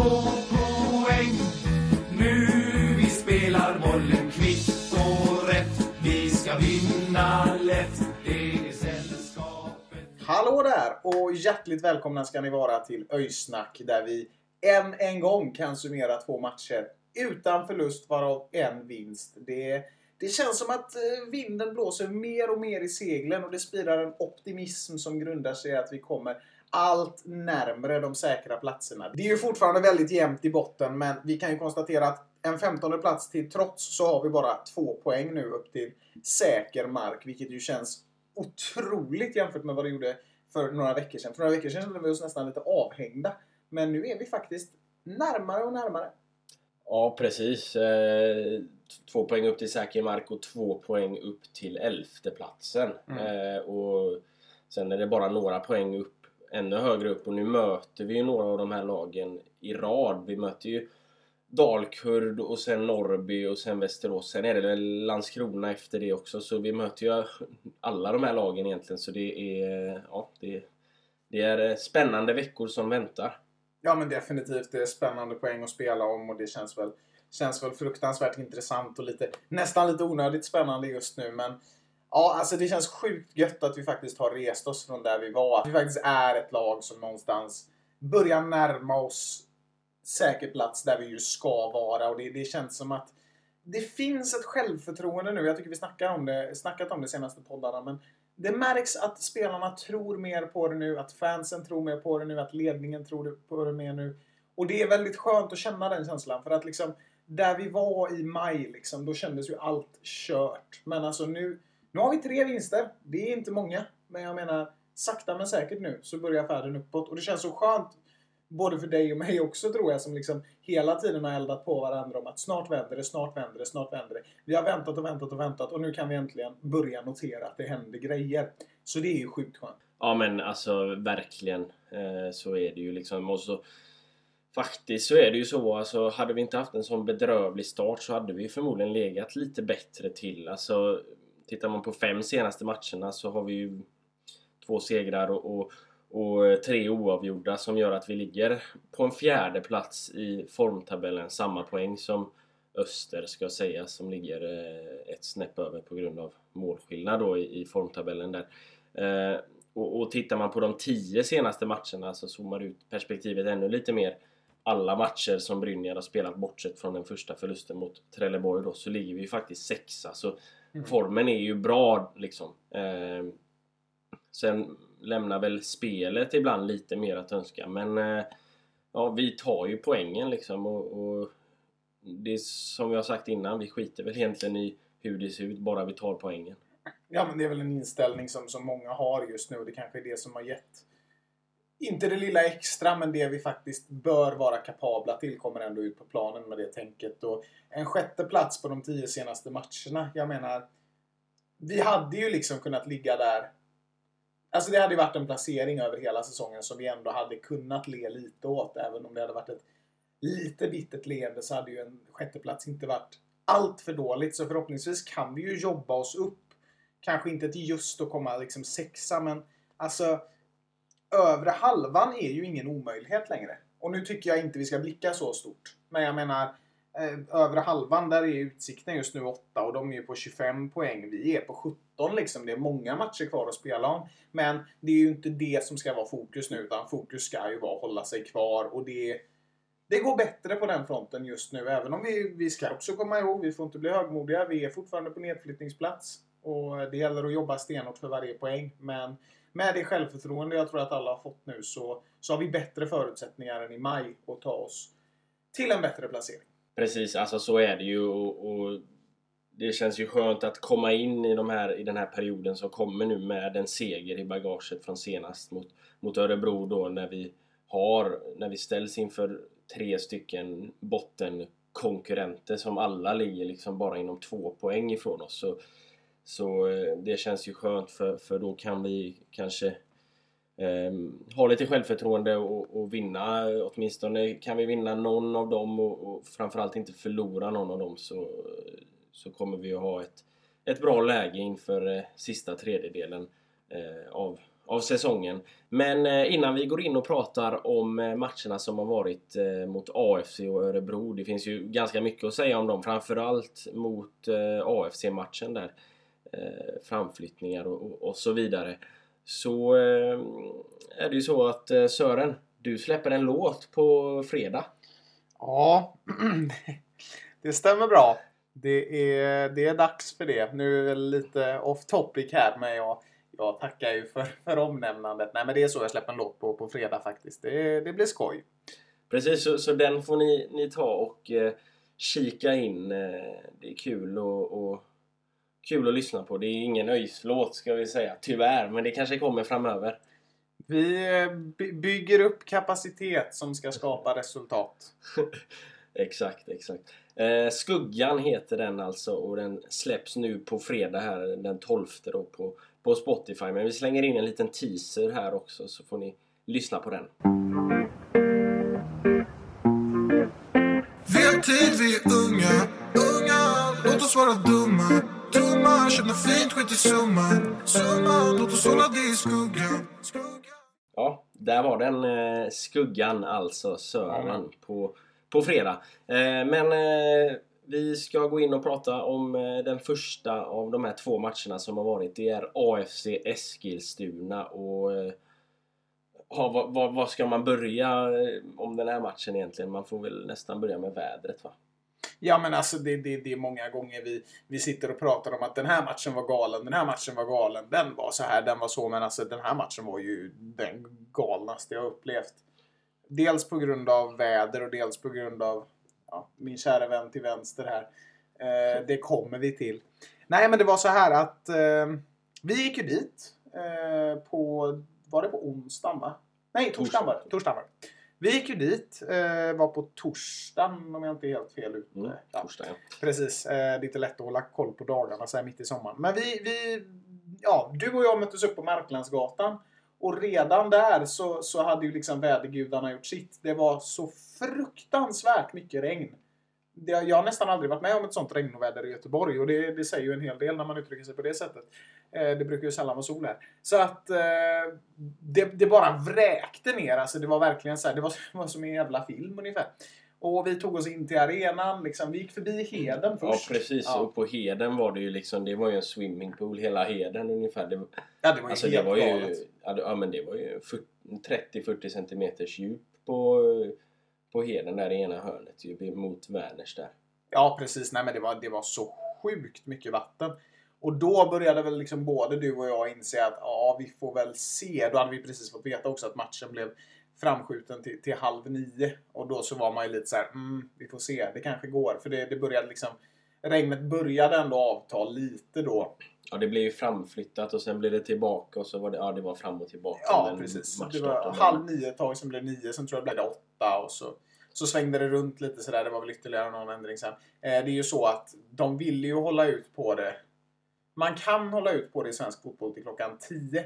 Två poäng. Nu vi spelar bollen kvitt och rätt. Vi ska vinna lätt. Det är sällskapet. Hallå där och hjärtligt välkomna ska ni vara till Öjsnack där vi än en gång kan summera två matcher utan förlust varav en vinst. Det, det känns som att eh, vinden blåser mer och mer i seglen och det spirar en optimism som grundar sig i att vi kommer allt närmre de säkra platserna. Det är ju fortfarande väldigt jämnt i botten men vi kan ju konstatera att en 15 plats till trots så har vi bara två poäng nu upp till säker mark vilket ju känns otroligt jämfört med vad det gjorde för några veckor sedan. För några veckor sedan kände vi oss nästan lite avhängda. Men nu är vi faktiskt närmare och närmare. Ja, precis. Eh, två poäng upp till säker mark och två poäng upp till elfte platsen. Mm. Eh, och sen är det bara några poäng upp, ännu högre upp. Och nu möter vi ju några av de här lagen i rad. Vi möter ju Dalkurd och sen Norrby och sen Västerås. Sen är det väl Landskrona efter det också. Så vi möter ju alla de här lagen egentligen. Så det är, ja, det, det är eh, spännande veckor som väntar. Ja men definitivt. Det är spännande poäng att spela om och det känns väl, känns väl fruktansvärt intressant och lite, nästan lite onödigt spännande just nu. Men ja, alltså det känns sjukt gött att vi faktiskt har rest oss från där vi var. Att vi faktiskt är ett lag som någonstans börjar närma oss säker plats där vi ju ska vara. Och det, det känns som att det finns ett självförtroende nu. Jag tycker vi snackar om det, snackat om det senaste poddarna. Men det märks att spelarna tror mer på det nu, att fansen tror mer på det nu, att ledningen tror på det mer nu. Och det är väldigt skönt att känna den känslan. För att liksom, där vi var i maj, liksom, då kändes ju allt kört. Men alltså nu, nu har vi tre vinster. Det är inte många. Men jag menar, sakta men säkert nu så börjar färden uppåt. Och det känns så skönt, både för dig och mig också tror jag, som liksom hela tiden har eldat på varandra om att snart vänder det, snart vänder det, snart vänder det. Vi har väntat och väntat och väntat och nu kan vi äntligen börja notera att det händer grejer. Så det är ju sjukt skönt. Ja men alltså verkligen eh, så är det ju liksom. Och så, faktiskt så är det ju så. Alltså, hade vi inte haft en sån bedrövlig start så hade vi förmodligen legat lite bättre till. Alltså, tittar man på fem senaste matcherna så har vi ju två segrar och, och, och tre oavgjorda som gör att vi ligger på en fjärde plats i formtabellen. Samma poäng som Öster ska sägas som ligger eh, ett snäpp över på grund av målskillnad då i, i formtabellen där. Eh, och, och tittar man på de tio senaste matcherna så zoomar ut perspektivet ännu lite mer. Alla matcher som Brynjar har spelat bortsett från den första förlusten mot Trelleborg då så ligger vi ju faktiskt sexa. Så Mm. formen är ju bra liksom. Eh, sen lämnar väl spelet ibland lite mer att önska men eh, ja, vi tar ju poängen liksom och, och det är som jag sagt innan, vi skiter väl egentligen i hur det ser ut bara vi tar poängen. Ja, men det är väl en inställning som, som många har just nu och det kanske är det som har gett inte det lilla extra, men det vi faktiskt bör vara kapabla till kommer ändå ut på planen med det tänket. Och en sjätte plats på de tio senaste matcherna. Jag menar, vi hade ju liksom kunnat ligga där. Alltså det hade ju varit en placering över hela säsongen som vi ändå hade kunnat le lite åt. Även om det hade varit ett lite bittert leende så hade ju en sjätteplats inte varit allt för dåligt. Så förhoppningsvis kan vi ju jobba oss upp. Kanske inte till just att komma liksom sexa, men alltså övre halvan är ju ingen omöjlighet längre. Och nu tycker jag inte vi ska blicka så stort. Men jag menar, eh, övre halvan där är utsikten just nu 8 och de är ju på 25 poäng. Vi är på 17 liksom. Det är många matcher kvar att spela om. Men det är ju inte det som ska vara fokus nu, utan fokus ska ju vara att hålla sig kvar och det det går bättre på den fronten just nu. Även om vi, vi ska också komma ihåg, vi får inte bli högmodiga. Vi är fortfarande på nedflyttningsplats. Och det gäller att jobba stenhårt för varje poäng. Men med det självförtroende jag tror att alla har fått nu så, så har vi bättre förutsättningar än i maj att ta oss till en bättre placering. Precis, alltså så är det ju och, och det känns ju skönt att komma in i, de här, i den här perioden som kommer nu med en seger i bagaget från senast mot, mot Örebro då när vi har, när vi ställs inför tre stycken bottenkonkurrenter som alla ligger liksom bara inom två poäng ifrån oss. Så, så eh, det känns ju skönt för, för då kan vi kanske eh, ha lite självförtroende och, och, vinna. Åtminstone kan vi vinna någon av dem och, och framförallt inte förlora någon av dem så, så kommer vi att ha ett, ett bra läge inför eh, sista tredjedelen eh, av, av säsongen. Men eh, innan vi går in och pratar om eh, matcherna som har varit eh, mot AFC och Örebro. Det finns ju ganska mycket att säga om dem. Framförallt mot eh, AFC-matchen där framflyttningar och, och, och, så vidare. Så är det ju så att Sören, du släpper en låt på fredag. Ja, det stämmer bra. Det är, det är dags för det. Nu är det lite off topic här men jag, jag tackar ju för, för omnämnandet. Nej men det är så jag släpper en låt på, på fredag faktiskt. Det, det blir skoj. Precis, så, så den får ni, ni ta och eh, kika in. Eh, det är kul och, och, kul att lyssna på. Det är ingen öjslåt ska vi säga, tyvärr. Men det kanske kommer framöver. Vi eh, bygger upp kapacitet som ska skapa resultat. exakt, exakt. Eh, Skuggan heter den alltså och den släpps nu på fredag här den 12 då på, på Spotify. Men vi slänger in en liten teaser här också så får ni lyssna på den. Vi har tid, vi är unga, unga Låt oss vara dumma, dumma Känna fint, skit i summan, summan Låt oss hålla det i skuggan, Ja, där var den eh, Skuggan alltså, Sören på på fredag. Eh, men eh, vi ska gå in och prata om eh, den första av de här två matcherna som har varit. Det är AFC Eskilstuna och Ja, vad, vad, ska man börja om den här matchen egentligen? Man får väl nästan börja med vädret va? Ja men alltså det, det, det är många gånger vi, vi sitter och pratar om att den här matchen var galen, den här matchen var galen, den var så här, den var så. Men alltså den här matchen var ju den galnaste jag upplevt. Dels på grund av väder och dels på grund av ja, min kära vän till vänster här. Eh, det kommer vi till. Nej, men det var så här att eh, vi gick ju dit eh, på, var det på onsdagen va? Nej, torsdagen var det. Torsdagen var det. Vi gick ju dit, eh, var på torsdagen om jag inte är helt fel ute. Mm. Torsdag, ja. Precis, eh, inte lätt att hålla koll på dagarna så här mitt i sommaren. Men vi, vi ja, du och jag möttes upp på Marklandsgatan. Och redan där så, så hade ju liksom vädergudarna gjort sitt. Det var så fruktansvärt mycket regn. Det, jag har nästan aldrig varit med om ett sånt regnoväder i Göteborg och det, det säger ju en hel del när man uttrycker sig på det sättet. Eh, det brukar ju sällan vara sol här. Så att eh, det, det, bara vräkte ner. Alltså det var verkligen så här, det var, var som en jävla film ungefär. Och vi tog oss in till arenan. Liksom. Vi gick förbi Heden först. Ja, precis. Ja. Och på Heden var det ju liksom, det var ju en swimmingpool hela Heden ungefär. Det, ja, det var ju alltså, helt det var ju, Ja, men det var ju 30-40 centimeters djup på, på Heden där i ena hörnet ju, mot Werners där. Ja, precis. Nej, men det var, det var så sjukt mycket vatten. Och då började väl liksom både du och jag inse att ja, vi får väl se. Då hade vi precis fått veta också att matchen blev framskjuten till, till halv nio. Och då så var man ju lite så här, mm, vi får se, det kanske går. För det, det började liksom, regnet började ändå avta lite då. Ja, det blev ju framflyttat och sen blev det tillbaka och så var det, ja, det var fram och tillbaka. Ja, precis. Det var halv nio ett tag, sen blev det nio, sen tror jag det blev åtta och så, så svängde det runt lite sådär. Det var väl ytterligare någon ändring sen. Eh, det är ju så att de vill ju hålla ut på det. Man kan hålla ut på det i svensk fotboll till klockan 10.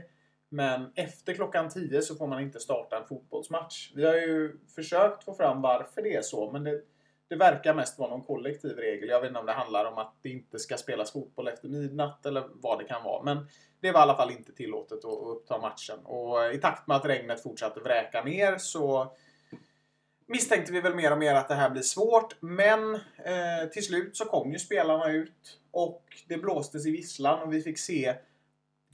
Men efter klockan 10 så får man inte starta en fotbollsmatch. Vi har ju försökt få fram varför det är så, men det, det verkar mest vara någon kollektiv regel. Jag vet inte om det handlar om att det inte ska spelas fotboll efter midnatt eller vad det kan vara. Men det var i alla fall inte tillåtet att uppta matchen. Och i takt med att regnet fortsatte vräka ner så misstänkte vi väl mer och mer att det här blir svårt. Men eh, till slut så kom ju spelarna ut och det blåstes i visslan och vi fick se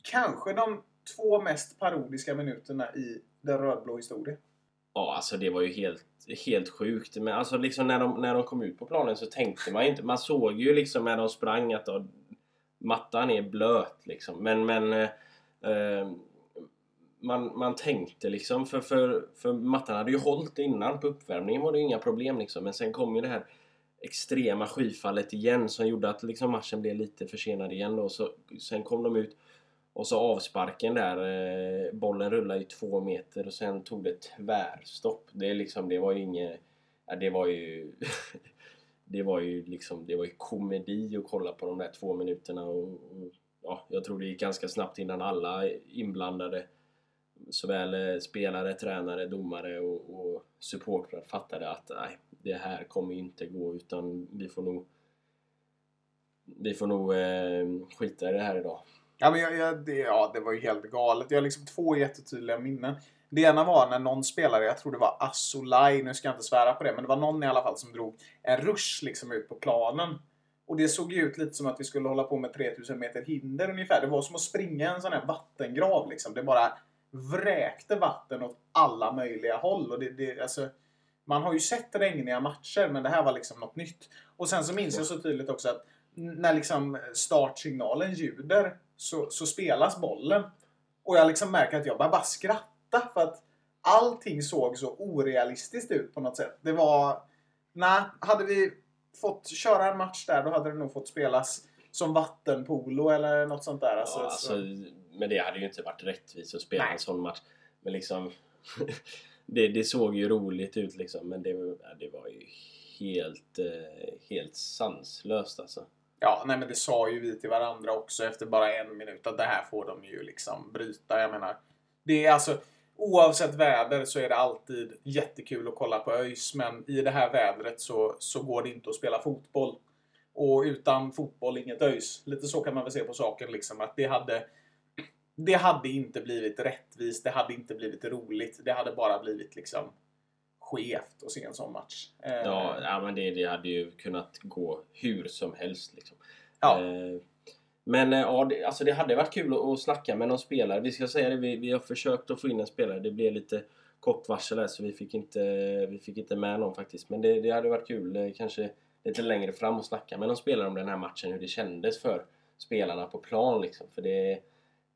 kanske de två mest parodiska minuterna i den rödblå historien. Ja, alltså det var ju helt, helt sjukt. Men alltså liksom när de, när de kom ut på planen så tänkte man inte... Man såg ju liksom när de sprang att då, mattan är blöt liksom. Men, men... Eh, eh man, man tänkte liksom, för, för, för mattan hade ju hållit innan på uppvärmningen var det inga problem liksom. Men sen kom ju det här extrema skyfallet igen som gjorde att liksom matchen blev lite försenad igen och så, sen kom de ut och så avsparken där, eh, bollen rullade i två meter och sen tog det tvärstopp. Det, liksom, det var ju inget... Ja, det var ju... det var ju liksom, det var ju komedi att kolla på de där två minuterna och, och ja, jag tror det gick ganska snabbt innan alla inblandade såväl eh, spelare, tränare, domare och, och supportrar fattade att nej, det här kommer inte gå utan vi får nog vi får nog eh, skita i det här idag. Ja, men jag, jag, det, ja, det var ju helt galet. Jag har liksom två jättetydliga minnen. Det ena var när någon spelare, jag tror det var Asolaj, nu ska jag inte svära på det, men det var någon i alla fall som drog en rush liksom ut på planen. Och det såg ju ut lite som att vi skulle hålla på med 3000 meter hinder ungefär. Det var som att springa en sån här vattengrav liksom. Det bara vräkte vatten åt alla möjliga håll. Och det, det, alltså, man har ju sett regniga matcher, men det här var liksom något nytt. Och sen så minns jag så tydligt också att när liksom startsignalen ljuder så, så spelas bollen. Och jag liksom märker att jag bara, bara skratta för att allting såg så orealistiskt ut på något sätt. Det var... Nej, hade vi fått köra en match där då hade det nog fått spelas som vattenpolo eller något sånt där. Alltså, ja, alltså, men det hade ju inte varit rättvist att spela Nej. en sån match. Men liksom... det, det, såg ju roligt ut liksom men det, det var ju helt, eh, helt sanslöst alltså. Ja, nej men det sa ju vi till varandra också efter bara en minut att det här får de ju liksom bryta. Jag menar, det är alltså oavsett väder så är det alltid jättekul att kolla på ÖIS men i det här vädret så, så går det inte att spela fotboll. Och utan fotboll inget ÖIS. Lite så kan man väl se på saken liksom att det hade det hade inte blivit rättvist, det hade inte blivit roligt. Det hade bara blivit liksom skevt att se en sån match. Eh, ja, ja men det, det hade ju kunnat gå hur som helst. Liksom. Ja. Eh, men eh, ja, det, alltså det hade varit kul att, att snacka med någon spelare. Vi ska säga det, vi, vi har försökt att få in en spelare. Det blev lite kort varsel där så vi fick inte, vi fick inte med någon faktiskt. Men det, det hade varit kul kanske lite längre fram att snacka med någon spelare om den här matchen. Hur det kändes för spelarna på plan liksom. För det,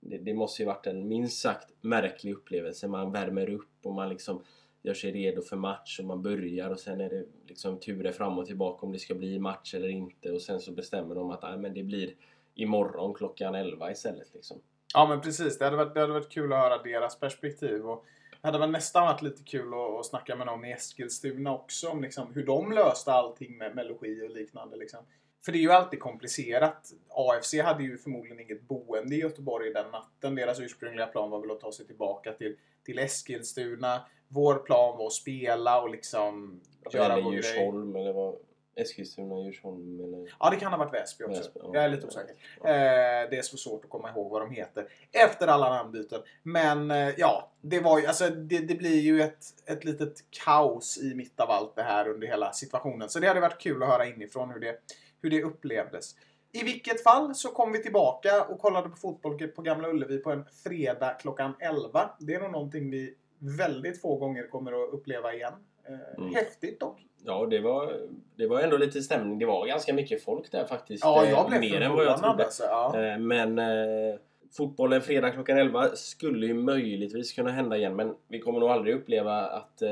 det, det måste ju varit en minst sagt märklig upplevelse. Man värmer upp och man liksom gör sig redo för match och man börjar och sen är det liksom turer fram och tillbaka om det ska bli match eller inte och sen så bestämmer de att nej, men det blir imorgon klockan 11 istället. Liksom. Ja men precis, det hade, varit, det hade varit kul att höra deras perspektiv. Och det hade väl nästan varit lite kul att, att snacka med någon i Eskilstuna också om liksom hur de löste allting med, med logi och liknande. Liksom. För det är ju alltid komplicerat. AFC hade ju förmodligen inget boende i Göteborg den natten. Deras ursprungliga plan var väl att ta sig tillbaka till, till Eskilstuna. Vår plan var att spela och liksom göra eller Djursholm eller vad? Eskilstuna, Djursholm eller? Ja, det kan ha varit Väsby också. Väsby, ja. Jag är lite osäker. Ja. Eh, det är så svårt att komma ihåg vad de heter efter alla namnbyten. Men eh, ja, det var ju, alltså det, det, blir ju ett, ett litet kaos i mitt av allt det här under hela situationen. Så det hade varit kul att höra inifrån hur det, hur det upplevdes. I vilket fall så kom vi tillbaka och kollade på fotboll på Gamla Ullevi på en fredag klockan 11. Det är nog någonting vi väldigt få gånger kommer att uppleva igen. Eh, mm. Häftigt dock. Ja, det var, det var ändå lite stämning. Det var ganska mycket folk där faktiskt. Ja, jag blev Mer än vad jag trodde. Alltså, ja. Eh, men eh, fotbollen fredag klockan 11 skulle ju möjligtvis kunna hända igen. Men vi kommer nog aldrig uppleva att eh,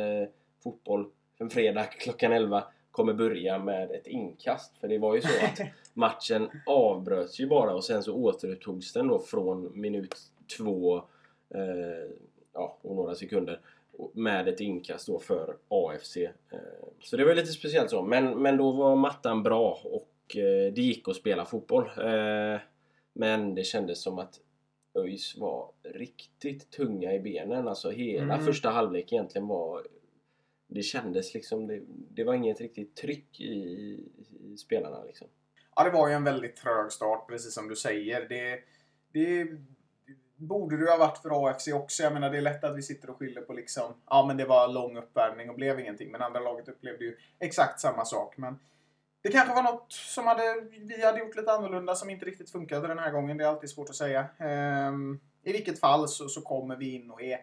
fotboll en fredag klockan 11 kommer börja med ett inkast. För det var ju så att matchen avbröts ju bara och sen så återupptogs den då från minut två eh, ja, och några sekunder med ett inkast då för AFC. Eh, så det var lite speciellt så. Men, men då var mattan bra och eh, det gick att spela fotboll. Eh, men det kändes som att ÖIS var riktigt tunga i benen. Alltså hela mm. första halvlek egentligen var det kändes liksom, det, det var inget riktigt tryck i, i, spelarna liksom. Ja, det var ju en väldigt trög start, precis som du säger. Det, det borde det ju ha varit för AFC också. Jag menar, det är lätt att vi sitter och skyller på liksom, ja men det var lång uppvärmning och blev ingenting. Men andra laget upplevde ju exakt samma sak. Men det kanske var något som hade, vi hade gjort lite annorlunda som inte riktigt funkade den här gången. Det är alltid svårt att säga. Ehm, I vilket fall så, så kommer vi in och är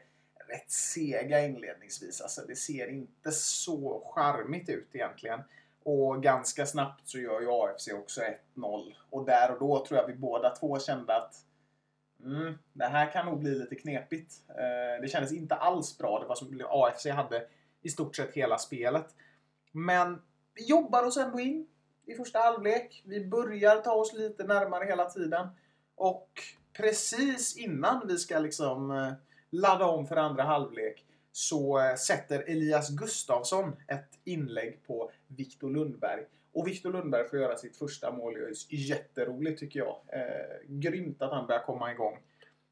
rätt sega inledningsvis. Alltså, det ser inte så charmigt ut egentligen. Och ganska snabbt så gör ju AFC också 1-0. Och där och då tror jag vi båda två kände att Mm, det här kan nog bli lite knepigt. Eh, det kändes inte alls bra. Det var som AFC hade i stort sett hela spelet. Men vi jobbar oss ändå in i första halvlek. Vi börjar ta oss lite närmare hela tiden. Och precis innan vi ska liksom eh, ladda om för andra halvlek så eh, sätter Elias Gustafsson ett inlägg på Viktor Lundberg. Och Viktor Lundberg får göra sitt första mål i ÖIS. Jätteroligt tycker jag. Eh, grymt att han börjar komma igång.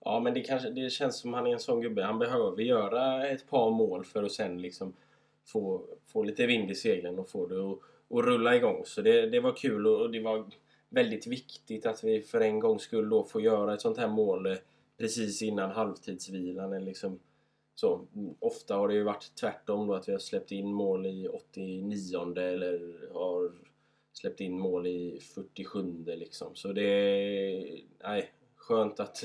Ja, men det, kanske, det känns som han är en sån gubbe. Han behöver göra ett par mål för att sen liksom få, få lite vind i seglen och få det att, att rulla igång. Så det, det var kul och det var väldigt viktigt att vi för en gångs skull då får göra ett sånt här mål eh, precis innan halvtidsvilan. Liksom, så, ofta har det ju varit tvärtom då att vi har släppt in mål i 89 eller har släppt in mål i 47 liksom. Så det är nej, skönt att,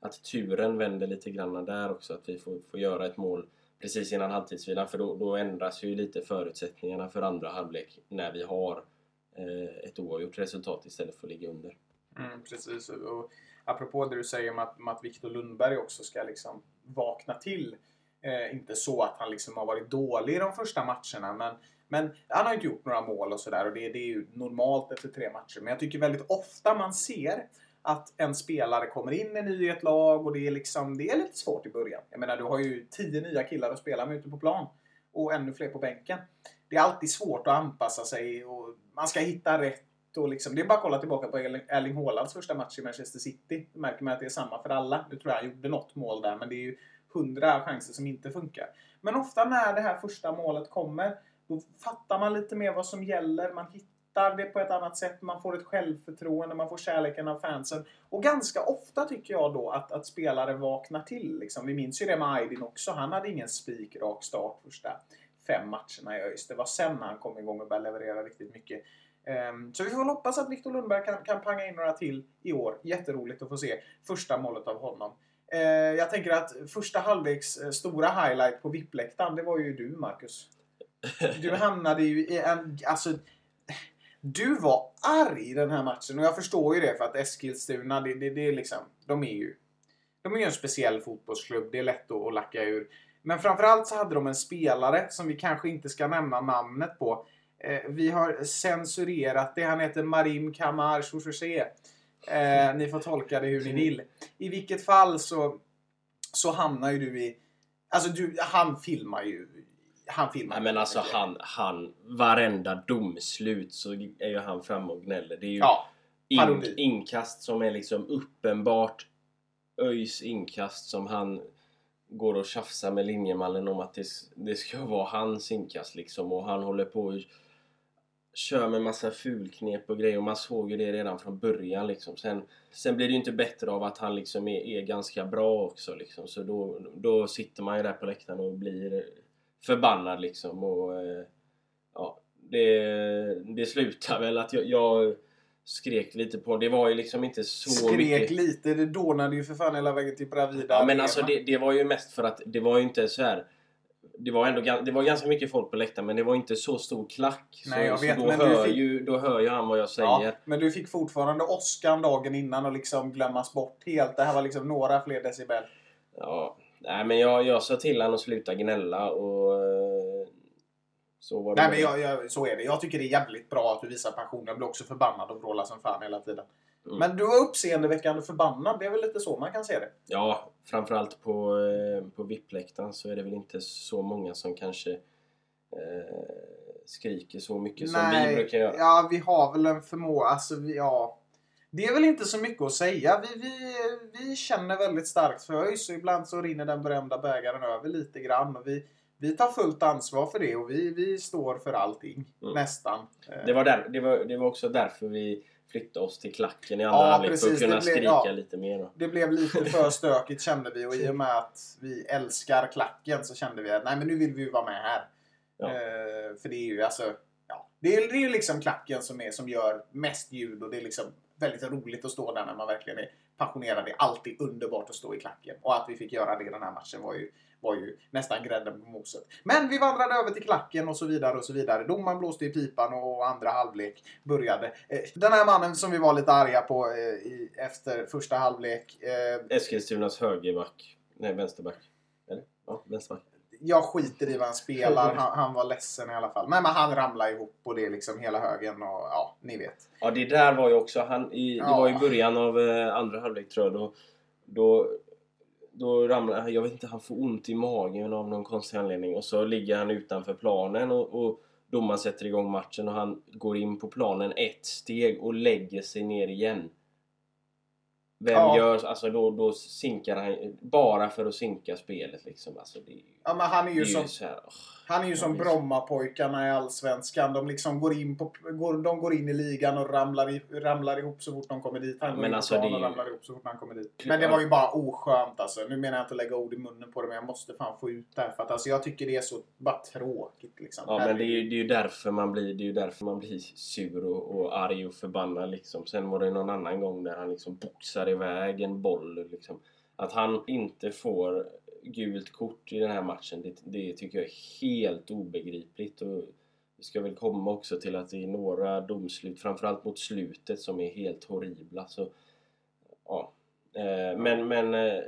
att turen vänder lite grann där också. Att vi får, får göra ett mål precis innan halvtidsvilan för då, då ändras ju lite förutsättningarna för andra halvlek när vi har eh, ett oavgjort resultat istället för att ligga under. Mm, precis. Och apropå det du säger om att, om att Viktor Lundberg också ska liksom vakna till. Eh, inte så att han liksom har varit dålig i de första matcherna men, men han har inte gjort några mål och sådär och det, det är ju normalt efter tre matcher. Men jag tycker väldigt ofta man ser att en spelare kommer in en ny i ett lag och det är, liksom, det är lite svårt i början. Jag menar, du har ju tio nya killar att spela med ute på plan och ännu fler på bänken. Det är alltid svårt att anpassa sig och man ska hitta rätt. Och liksom, det är bara att kolla tillbaka på Erling Haalands första match i Manchester City. Då märker man att det är samma för alla. Nu tror jag han gjorde något mål där, men det är ju hundra chanser som inte funkar. Men ofta när det här första målet kommer, då fattar man lite mer vad som gäller. Man hittar det på ett annat sätt. Man får ett självförtroende, man får kärleken av fansen. Och ganska ofta tycker jag då att, att spelare vaknar till. Liksom. Vi minns ju det med Aydin också. Han hade ingen spikrak start första fem matcherna i ÖIS. Det var sen han kom igång och började leverera riktigt mycket. Um, så vi får hoppas att Viktor Lundberg kan, kan panga in några till i år. Jätteroligt att få se första målet av honom. Uh, jag tänker att första halvleks uh, stora highlight på VIP-läktaren, det var ju du Marcus. Du hamnade ju i en... Alltså, du var arg i den här matchen och jag förstår ju det för att Eskilstuna, det, det, det är liksom... De är ju... De är ju en speciell fotbollsklubb. Det är lätt att, att lacka ur. Men framförallt så hade de en spelare som vi kanske inte ska nämna namnet på. Eh, vi har censurerat det. Han heter Marim Kamar Chouchouché. Eh, ni får tolka det hur ni vill. I vilket fall så, så hamnar ju du i... Alltså du, han filmar ju... Han filmar Nej men alltså han, han, varenda domslut så är ju han framme och gnäller. Det är ju Ja, in, inkast som är liksom uppenbart ÖIS inkast som han går och tjafsar med linjemannen om att det, det ska vara hans inkast liksom och han håller på och kör med massa fulknep och grejer och man såg ju det redan från början liksom. Sen, sen blir det ju inte bättre av att han liksom är, är ganska bra också liksom. Så då, då sitter man ju där på läktaren och blir förbannad liksom och eh, ja, det, det slutar väl att jag, jag skrek lite på Det var ju liksom inte så Skrek mycket... lite. Det dånade ju för fan hela vägen till Bravida. Ja, men alltså det, det var ju mest för att det var ju inte så här. Det var ändå det var ganska mycket folk på läktaren men det var inte så stor klack. Så, Nej, jag vet, så då, men du hör fick- ju, då hör ju han vad jag säger. Ja, men du fick fortfarande åskan dagen innan och liksom glömmas bort helt. Det här var liksom några fler decibel. Ja, nej men jag, jag sa till honom att sluta gnälla och eh, så var det. Nej men jag, jag, så är det. Jag tycker det är jävligt bra att du visar passion. Jag blir också förbannad och vrålar som fan hela tiden. Mm. Men du var uppseendeväckande förbannad. Det är väl lite så man kan se det. Ja, framförallt på, eh, på VIP-läktaren så är det väl inte så många som kanske eh, skriker så mycket som vi brukar göra. Ja, vi har väl en förmåga. Alltså, vi, ja. Det är väl inte så mycket att säga. Vi, vi, vi känner väldigt starkt för ÖIS och ibland så rinner den berömda bägaren över lite grann. Och vi, vi tar fullt ansvar för det och vi, vi står för allting. Mm. Nästan. Det var, där, det, var, det var också därför vi flyttade oss till klacken i andra Ja, halvlek för att kunna blev- skrika ja. lite mer. Då. Det blev lite för stökigt kände vi och i och med att vi älskar klacken så kände vi att nej men nu vill vi ju vara med här. Ja. Eh, för det är ju alltså, ja, det är, det är ju liksom klacken som, är, som gör mest ljud och det är liksom väldigt roligt att stå där när man verkligen är passionerad. Det är alltid underbart att stå i klacken. Och att vi fick göra det i den här matchen var ju, var ju nästan grädden på moset. Men vi vandrade över till klacken och så vidare och så vidare. Domaren blåste i pipan och andra halvlek började. Eh, den här mannen som vi var lite arga på eh, i, efter första halvlek. Eh, Eskilstunas högerback. Nej, vänsterback. Eller? Ja, vänsterback jag skiter i vad han spelar. Han, han var ledsen i alla fall. Men, men han ramlade ihop och det är liksom hela högen och ja, ni vet. Ja, det där var ju också... Han, i, Det Ja. var i början av eh, andra halvlek tror jag. Då, då, då ramlar Jag vet inte, han får ont i magen av någon konstig anledning. Och så ligger han utanför planen och, och domaren sätter igång matchen och han går in på planen ett steg och lägger sig ner igen. Vem Ja. gör... Alltså då, då sinkar han bara för att sinka spelet liksom. Alltså det, Ja, men han är ju som, ju här, åh. han är ju som. Brommapojkarna i Allsvenskan. De liksom går in, på, går, de går in i ligan och ramlar, i, ramlar ihop så fort de kommer dit. Han Ja, går men in alltså, på plan det och ramlar ihop så fort han kommer dit. Men det var ju bara oskönt alltså. Nu menar jag inte att lägga ord i munnen på det men jag måste fan få ut det här. För att alltså, jag tycker det är så bara tråkigt liksom. Ja men det är, ju, det är ju därför man blir, det är ju därför man blir sur och, och arg och förbannad liksom. Sen var det någon annan gång där han liksom boxar iväg en boll liksom. Att han inte får gult kort i den här matchen, det, det tycker jag är helt obegripligt. Och vi ska väl komma också till att det är några domslut, framförallt mot slutet, som är helt horribla. Så, ja. Eh, men, men eh,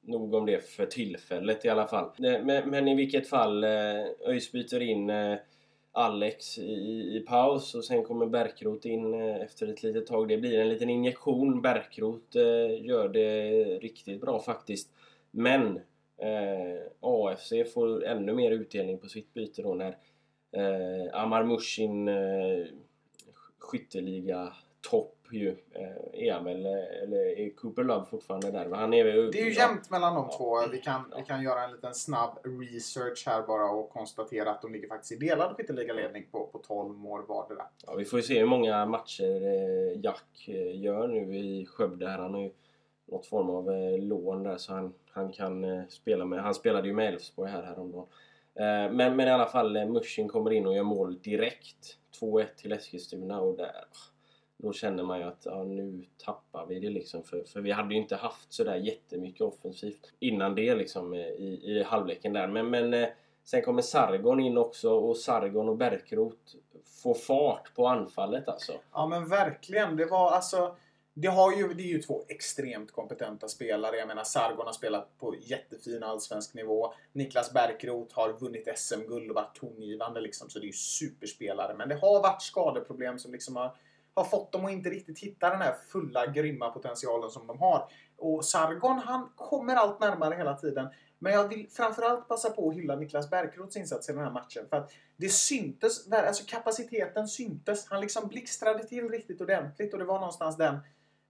nog om det för tillfället i alla fall. Eh, men, men i vilket fall, ÖIS byter in Alex i, i paus och sen kommer Bärkroth in eh, efter ett litet tag. Det blir en liten injektion. Bärkroth eh, gör det riktigt bra faktiskt. Men eh, AFC får ännu mer utdelning på sitt byte då när eh, Amar Mushin eh, skytteliga topp ju eh, är han väl, eller är Cooper Love fortfarande där? Han är väl, Det är ju jämnt mellan de Ja. två. Vi kan, vi kan göra en liten snabb research här bara och konstatera att de ligger faktiskt i delad skytteligaledning på, på 12 mål vardera. Ja, vi får ju se hur många matcher eh, Jack eh, gör nu i Skövde. Här. Han har ju något form av eh, lån där så han, han kan spela med. Han spelade ju med Elfsborg här häromdagen. Men, men i alla fall, Mushin kommer in och gör mål direkt. 2-1 till Eskilstuna och där... Då känner man ju att ja, nu tappar vi det liksom. För, för vi hade ju inte haft sådär jättemycket offensivt innan det liksom eh, i, i halvleken där. Men, men eh, sen kommer Sargon in också och Sargon och Bärkroth får fart på anfallet alltså. Ja men verkligen. Det var alltså... Det, har ju, det är ju två extremt kompetenta spelare. Jag menar Sargon har spelat på jättefin allsvensk nivå. Niklas Bärkroth har vunnit SM-guld och varit tongivande liksom. Så det är ju superspelare. Men det har varit skadeproblem som liksom har, har fått dem att inte riktigt hitta den här fulla grymma potentialen som de har. Och Sargon han kommer allt närmare hela tiden. Men jag vill framförallt passa på att hylla Niklas Bärkroths insats i den här matchen. För att det syntes, alltså kapaciteten syntes. Han liksom blixtrade till riktigt ordentligt och det var någonstans den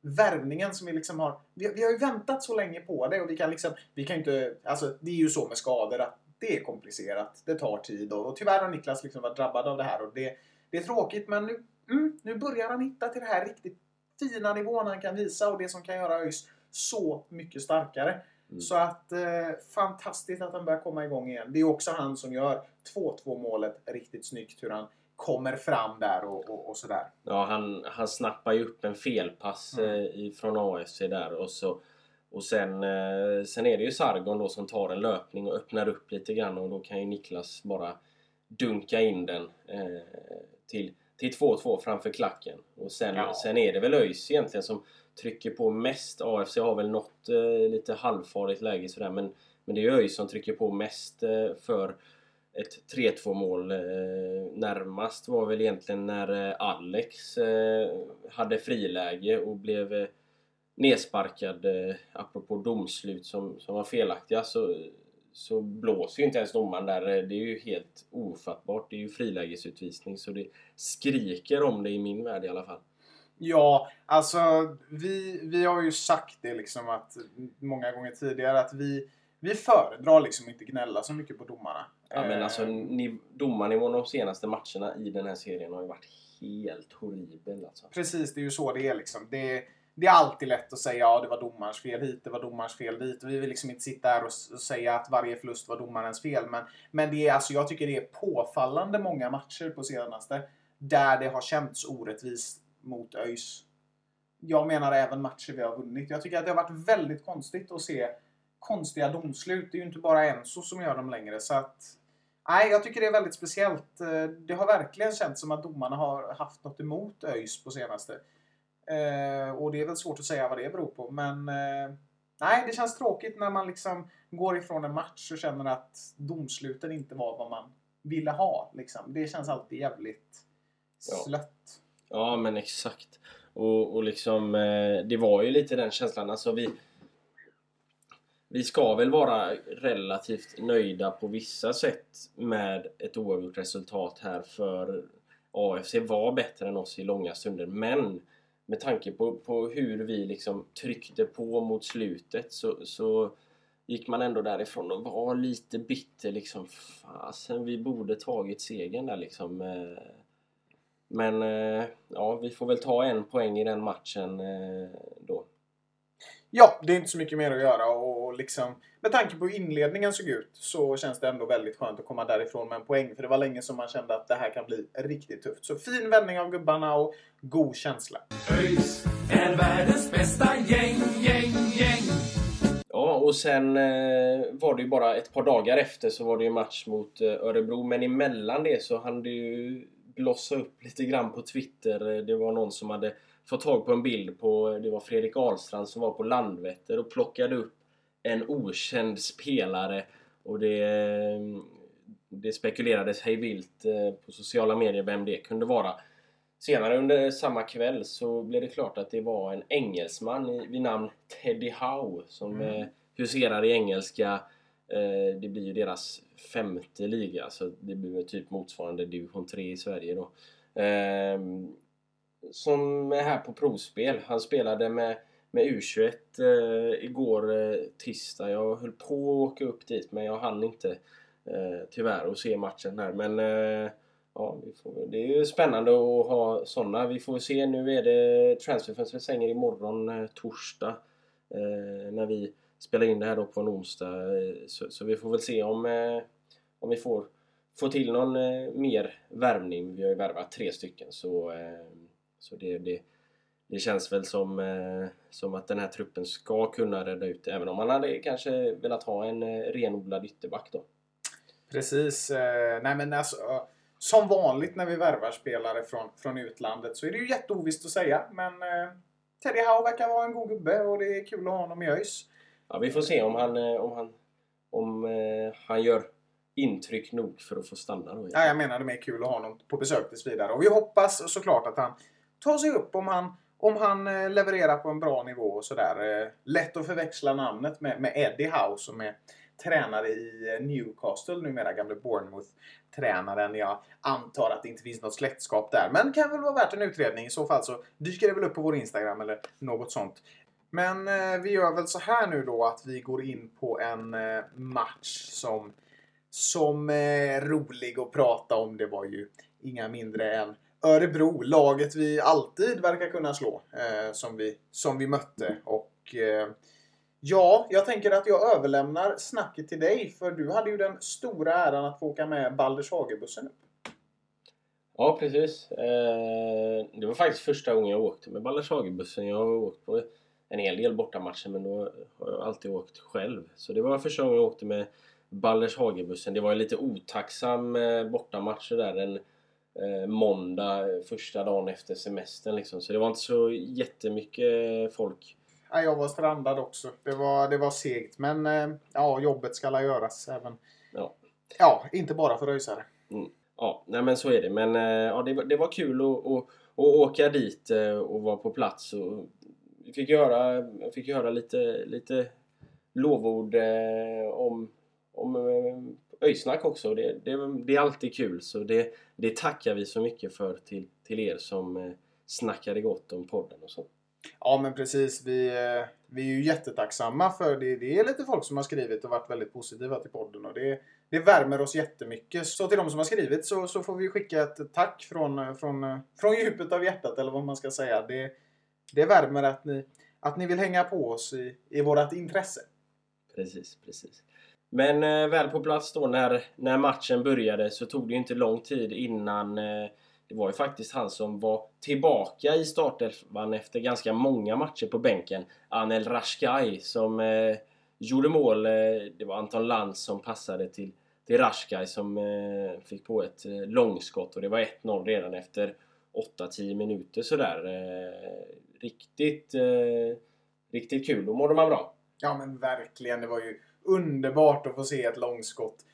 värvningen som vi liksom har... Vi, vi har ju väntat så länge på det och vi kan liksom... Vi kan inte... Alltså det är ju så med skador att det är komplicerat. Det tar tid och, och tyvärr har Niklas liksom varit drabbad av det här och det, det är tråkigt men nu, mm, nu börjar han hitta till det här riktigt fina nivån han kan visa och det som kan göra ÖIS så mycket starkare. Mm. Så att eh, fantastiskt att han börjar komma igång igen. Det är också han som gör 2-2 målet riktigt snyggt. Hur han kommer fram där och, och, och sådär. Ja, han, han snappar ju upp en felpass Mm. eh, från AFC där och så och sen, eh, sen är det ju Sargon då som tar en löpning och öppnar upp lite grann och då kan ju Niklas bara dunka in den eh, till, till 2-2 framför klacken. Och sen, Ja. sen är det väl ÖIS egentligen som trycker på mest. AFC har väl något eh, lite halvfarligt läge sådär men, men det är ÖIS som trycker på mest eh, för ett 3-2 mål. Eh, närmast var väl egentligen när eh, Alex eh, hade friläge och blev eh, nedsparkad apropå domslut som, som var felaktiga så, så blåser ju inte ens domaren där. Eh, Det är ju helt ofattbart. Det är ju frilägesutvisning så det skriker om det i min värld i alla fall. Ja, alltså vi, vi har ju sagt det liksom att många gånger tidigare att vi, vi föredrar liksom inte gnälla så mycket på domarna. Ja, men Eh, alltså ni, domarnivån de senaste matcherna i den här serien har ju varit helt horribel alltså. Precis, det är ju så det är liksom. Det, det är alltid lätt att säga ja det var domarens fel hit, det var domarens fel dit. Vi vill liksom inte sitta här och, och säga att varje förlust var domarens fel. Men, men det är, alltså, jag tycker det är påfallande många matcher på senaste där det har känts orättvist mot ÖIS. jag menar även matcher vi har vunnit. Jag tycker att det har varit väldigt konstigt att se konstiga domslut. Det är ju inte bara Enzo som gör dem längre. Så att, nej, jag tycker det är väldigt speciellt. Eh, det har verkligen känts som att domarna har haft något emot ÖIS på senaste. Eh, och det är väl svårt att säga vad det beror på. Men eh, nej, det känns tråkigt när man liksom går ifrån en match och känner att domsluten inte var vad man ville ha. Liksom. Det känns alltid jävligt Ja. slött. Ja men exakt. Och, och liksom eh, det var ju lite den känslan. Alltså vi, vi ska väl vara relativt nöjda på vissa sätt med ett oavgjort resultat här för AFC var bättre än oss i långa stunder. Men med tanke på, på hur vi liksom tryckte på mot slutet så, så gick man ändå därifrån och var lite bitter liksom. Fasen, vi borde tagit segern där liksom. Eh. Men eh, ja, vi får väl ta en poäng i den matchen eh, då. Ja, det är inte så mycket mer att göra och liksom med tanke på hur inledningen såg ut så känns det ändå väldigt skönt att komma därifrån med en poäng. För det var länge som man kände att det här kan bli riktigt tufft. Så fin vändning av gubbarna och god känsla. ÖIS är världens bästa gäng, gäng, gäng. Ja, och sen eh, var det ju bara ett par dagar efter så var det ju match mot eh, Örebro. Men emellan det så hann det ju blossa upp lite grann på Twitter. Eh, Det var någon som hade fått tag på en bild på, det var Fredrik Ahlstrand som var på Landvetter och plockade upp en okänd spelare. Och det, det spekulerades hej vilt eh, på sociala medier vem det kunde vara. Senare under samma kväll så blev det klart att det var en engelsman vid namn Teddy Howe som Mm. eh, huserar i engelska. Eh, det blir ju deras femte liga så det blir typ motsvarande division 3 i Sverige då. Som är här på provspel. Han spelade med, med U21 eh, igår eh, tisdag. Jag höll på att åka upp dit men jag hann inte eh, tyvärr och se matchen där. Men eh, ja, vi får, det är ju spännande att ha sådana. Vi får se. Nu är det transferfönstret stänger imorgon eh, torsdag. Eh, när vi spelar in det här då på en onsdag. Eh, så, så vi får väl se om, eh, om vi får få till någon eh, mer värvning. Vi har ju värvat tre stycken så, eh, så det, det, det känns väl som, eh, som att den här truppen ska kunna rädda ut. Även om man hade kanske velat ha en eh, renodlad ytterback då. Precis. Eh, nej men alltså, som vanligt när vi värvar spelare från, från utlandet så är det ju jätteovisst att säga. Men eh, Teddy Howe verkar vara en god gubbe och det är kul att ha honom i ÖIS. Ja, vi får se om han, eh, om han, om, eh, han gör intryck nog för att få stanna då. Ja, jag menar det är kul att ha honom på besök tills vidare. Och vi hoppas såklart att han ta sig upp om han, om han eh, levererar på en bra nivå och sådär. Eh, lätt att förväxla namnet med, med Eddie Howe som är tränare i eh, Newcastle numera, gamle Bournemouth-tränaren. Jag antar att det inte finns något släktskap där, men kan väl vara värt en utredning. I så fall så dyker det väl upp på vår Instagram eller något sånt. Men eh, vi gör väl så här nu då att vi går in på en eh, match som som är rolig att prata om. Det var ju inga mindre än Örebro, laget vi alltid verkar kunna slå, eh, som, vi, som vi mötte. Och eh, ja, jag tänker att jag överlämnar snacket till dig, för du hade ju den stora äran att få åka med Balders Hagebussen upp. Ja, precis. Eh, det var faktiskt första gången jag åkte med Balders Hagebussen. Jag har åkt på en hel del bortamatcher men då har jag alltid åkt själv. Så det var första gången jag åkte med Balders Hagebussen. Det var en lite otacksam eh, bortamatch där en måndag eh, första dagen efter semestern liksom. Så det var inte så jättemycket folk. Ja, jag var strandad också. Det var, det var segt, men eh, ja, jobbet ska la göras även. Ja. Ja, inte bara för röjsare. Ja, nej men så är det. Men eh, ja, det, var, det var kul att, att, att åka dit och vara på plats. Och vi fick höra, jag fick höra lite, lite lovord om, om Öysnack också. Det, det, det är alltid kul. Så det, det tackar vi så mycket för till, till er som eh, snackade gott om podden och så. Ja, men precis. Vi, eh, vi är ju jättetacksamma för det. Det är lite folk som har skrivit och varit väldigt positiva till podden. Och det, det värmer oss jättemycket. Så till de som har skrivit så, så får vi skicka ett tack från, från, från djupet av hjärtat, eller vad man ska säga. Det, det värmer att ni, att ni vill hänga på oss i, i vårt intresse. Precis, precis. Men eh, väl på plats då när, när matchen började så tog det ju inte lång tid innan eh, det var ju faktiskt han som var tillbaka i startelvan efter ganska många matcher på bänken. Anel Rashkai som eh, gjorde mål. Eh, det var Anton Lantz som passade till, till Rashkai som eh, fick på ett eh, långskott och det var 1-0 redan efter 8-10 minuter sådär. Eh, riktigt, eh, riktigt kul. Då mådde man bra. Ja men verkligen. Det var ju underbart att få se ett långskott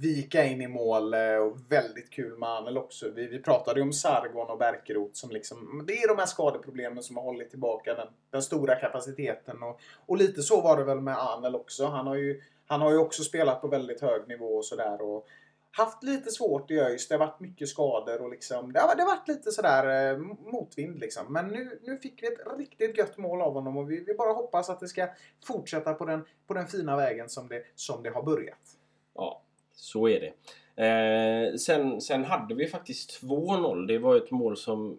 vika in i mål eh, och väldigt kul med Anel också. Vi, vi pratade ju om Sargon och Berkerot som liksom, det är de här skadeproblemen som har hållit tillbaka den, den stora kapaciteten. Och, och lite så var det väl med Anel också. Han har ju, han har ju också spelat på väldigt hög nivå och sådär. Och haft lite svårt i ÖIS. Det har varit mycket skador och liksom, det har, det har varit lite sådär eh, motvind liksom. Men nu, nu fick vi ett riktigt gött mål av honom och vi, vi bara hoppas att det ska fortsätta på den, på den fina vägen som det, som det har börjat. Ja, så är det. Eh, sen, sen hade vi faktiskt 2-0. Det var ett mål som...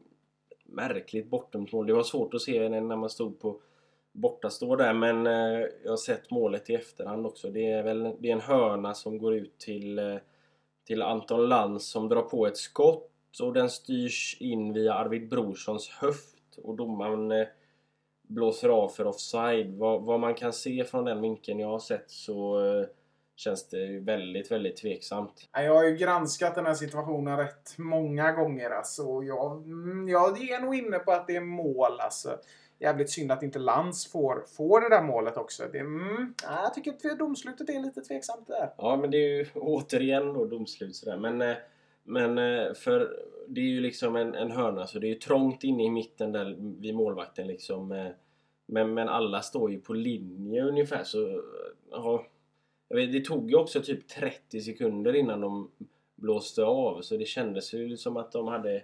Märkligt bortdömt mål. Det var svårt att se när man stod på bortastå där men eh, jag har sett målet i efterhand också. Det är väl det är en hörna som går ut till, eh, till Anton Lantz som drar på ett skott och den styrs in via Arvid Brorssons höft och domaren eh, blåser av för offside. Vad, vad man kan se från den vinkeln jag har sett så eh, känns det väldigt, väldigt tveksamt. Jag har ju granskat den här situationen rätt många gånger alltså. Jag, mm, jag är nog inne på att det är mål alltså. Jävligt synd att inte Lantz får, får det där målet också. Det, mm, jag tycker att domslutet är lite tveksamt där. Ja, men det är ju återigen då domslut sådär. Men, eh, men eh, för det är ju liksom en, en hörna så det är ju trångt inne i mitten där vid målvakten liksom. Eh, men, men alla står ju på linje ungefär så ja, vet, det tog ju också typ 30 sekunder innan de blåste av så det kändes ju som att de hade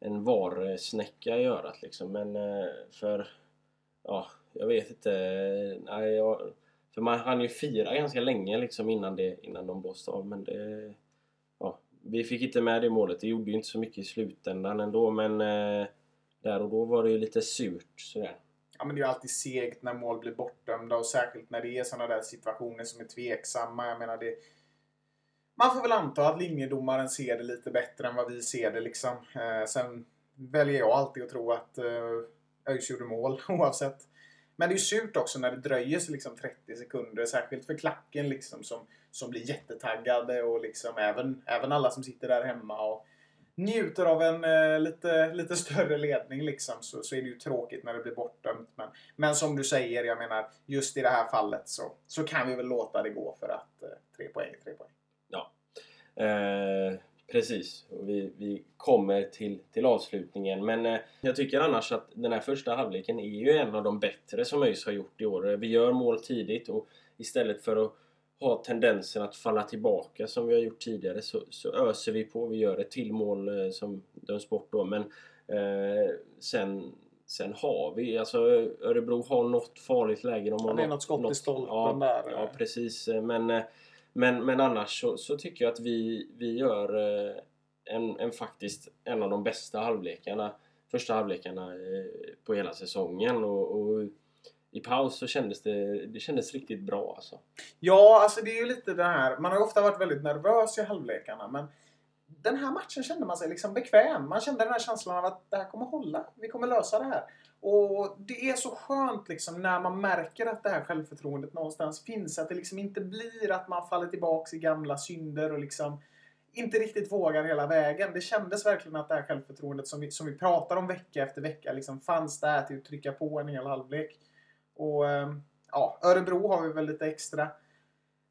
en varsnäcka i örat liksom. Men eh, för... Ja, jag vet inte. Nej, jag, för man hann ju fira ganska länge liksom innan, det, innan de blåste av men det... Ja, vi fick inte med det målet. Det gjorde ju inte så mycket i slutändan ändå men eh, där och då var det ju lite surt sådär ja, men det är ju alltid segt när mål blir bortdömda och särskilt när det är sådana där situationer som är tveksamma. Jag menar det... Man får väl anta att linjedomaren ser det lite bättre än vad vi ser det liksom. Eh, sen väljer jag alltid att tro att eh, ÖIS gjorde mål oavsett. Men det är ju surt också när det dröjer sig liksom 30 sekunder. Särskilt för klacken liksom som, som blir jättetaggade och liksom även, även alla som sitter där hemma. Och, njuter av en eh, lite, lite större ledning liksom, så, så är det ju tråkigt när det blir bortdömt. Men, men som du säger, jag menar, just i det här fallet så, så kan vi väl låta det gå för att eh, tre poäng är tre poäng. Eh, precis. Vi, vi kommer till, till avslutningen. Men eh, jag tycker annars att den här första halvleken är ju en av de bättre som ÖIS har gjort i år. Vi gör mål tidigt och istället för att har tendensen att falla tillbaka som vi har gjort tidigare så, så öser vi på. Vi gör ett till mål eh, som döms bort då men eh, sen, sen har vi, alltså Örebro har något farligt läge. De har ja, det är något skott något, i stolpen ja, där. Ja precis men, eh, men, men annars så, så tycker jag att vi, vi gör eh, en, en faktiskt en av de bästa halvlekarna första halvlekarna eh, på hela säsongen och, och i paus så kändes det, det kändes riktigt bra alltså. Ja, alltså det är ju lite det här. Man har ju ofta varit väldigt nervös i halvlekarna men den här matchen kände man sig liksom bekväm. Man kände den här känslan av att det här kommer hålla. Vi kommer lösa det här. Och det är så skönt liksom när man märker att det här självförtroendet någonstans finns. Att det liksom inte blir att man faller tillbaks i gamla synder och liksom inte riktigt vågar hela vägen. Det kändes verkligen att det här självförtroendet som vi, som vi pratar om vecka efter vecka liksom fanns där till att trycka på en hel halvlek. Och ehm, ja, Örebro har vi väl lite extra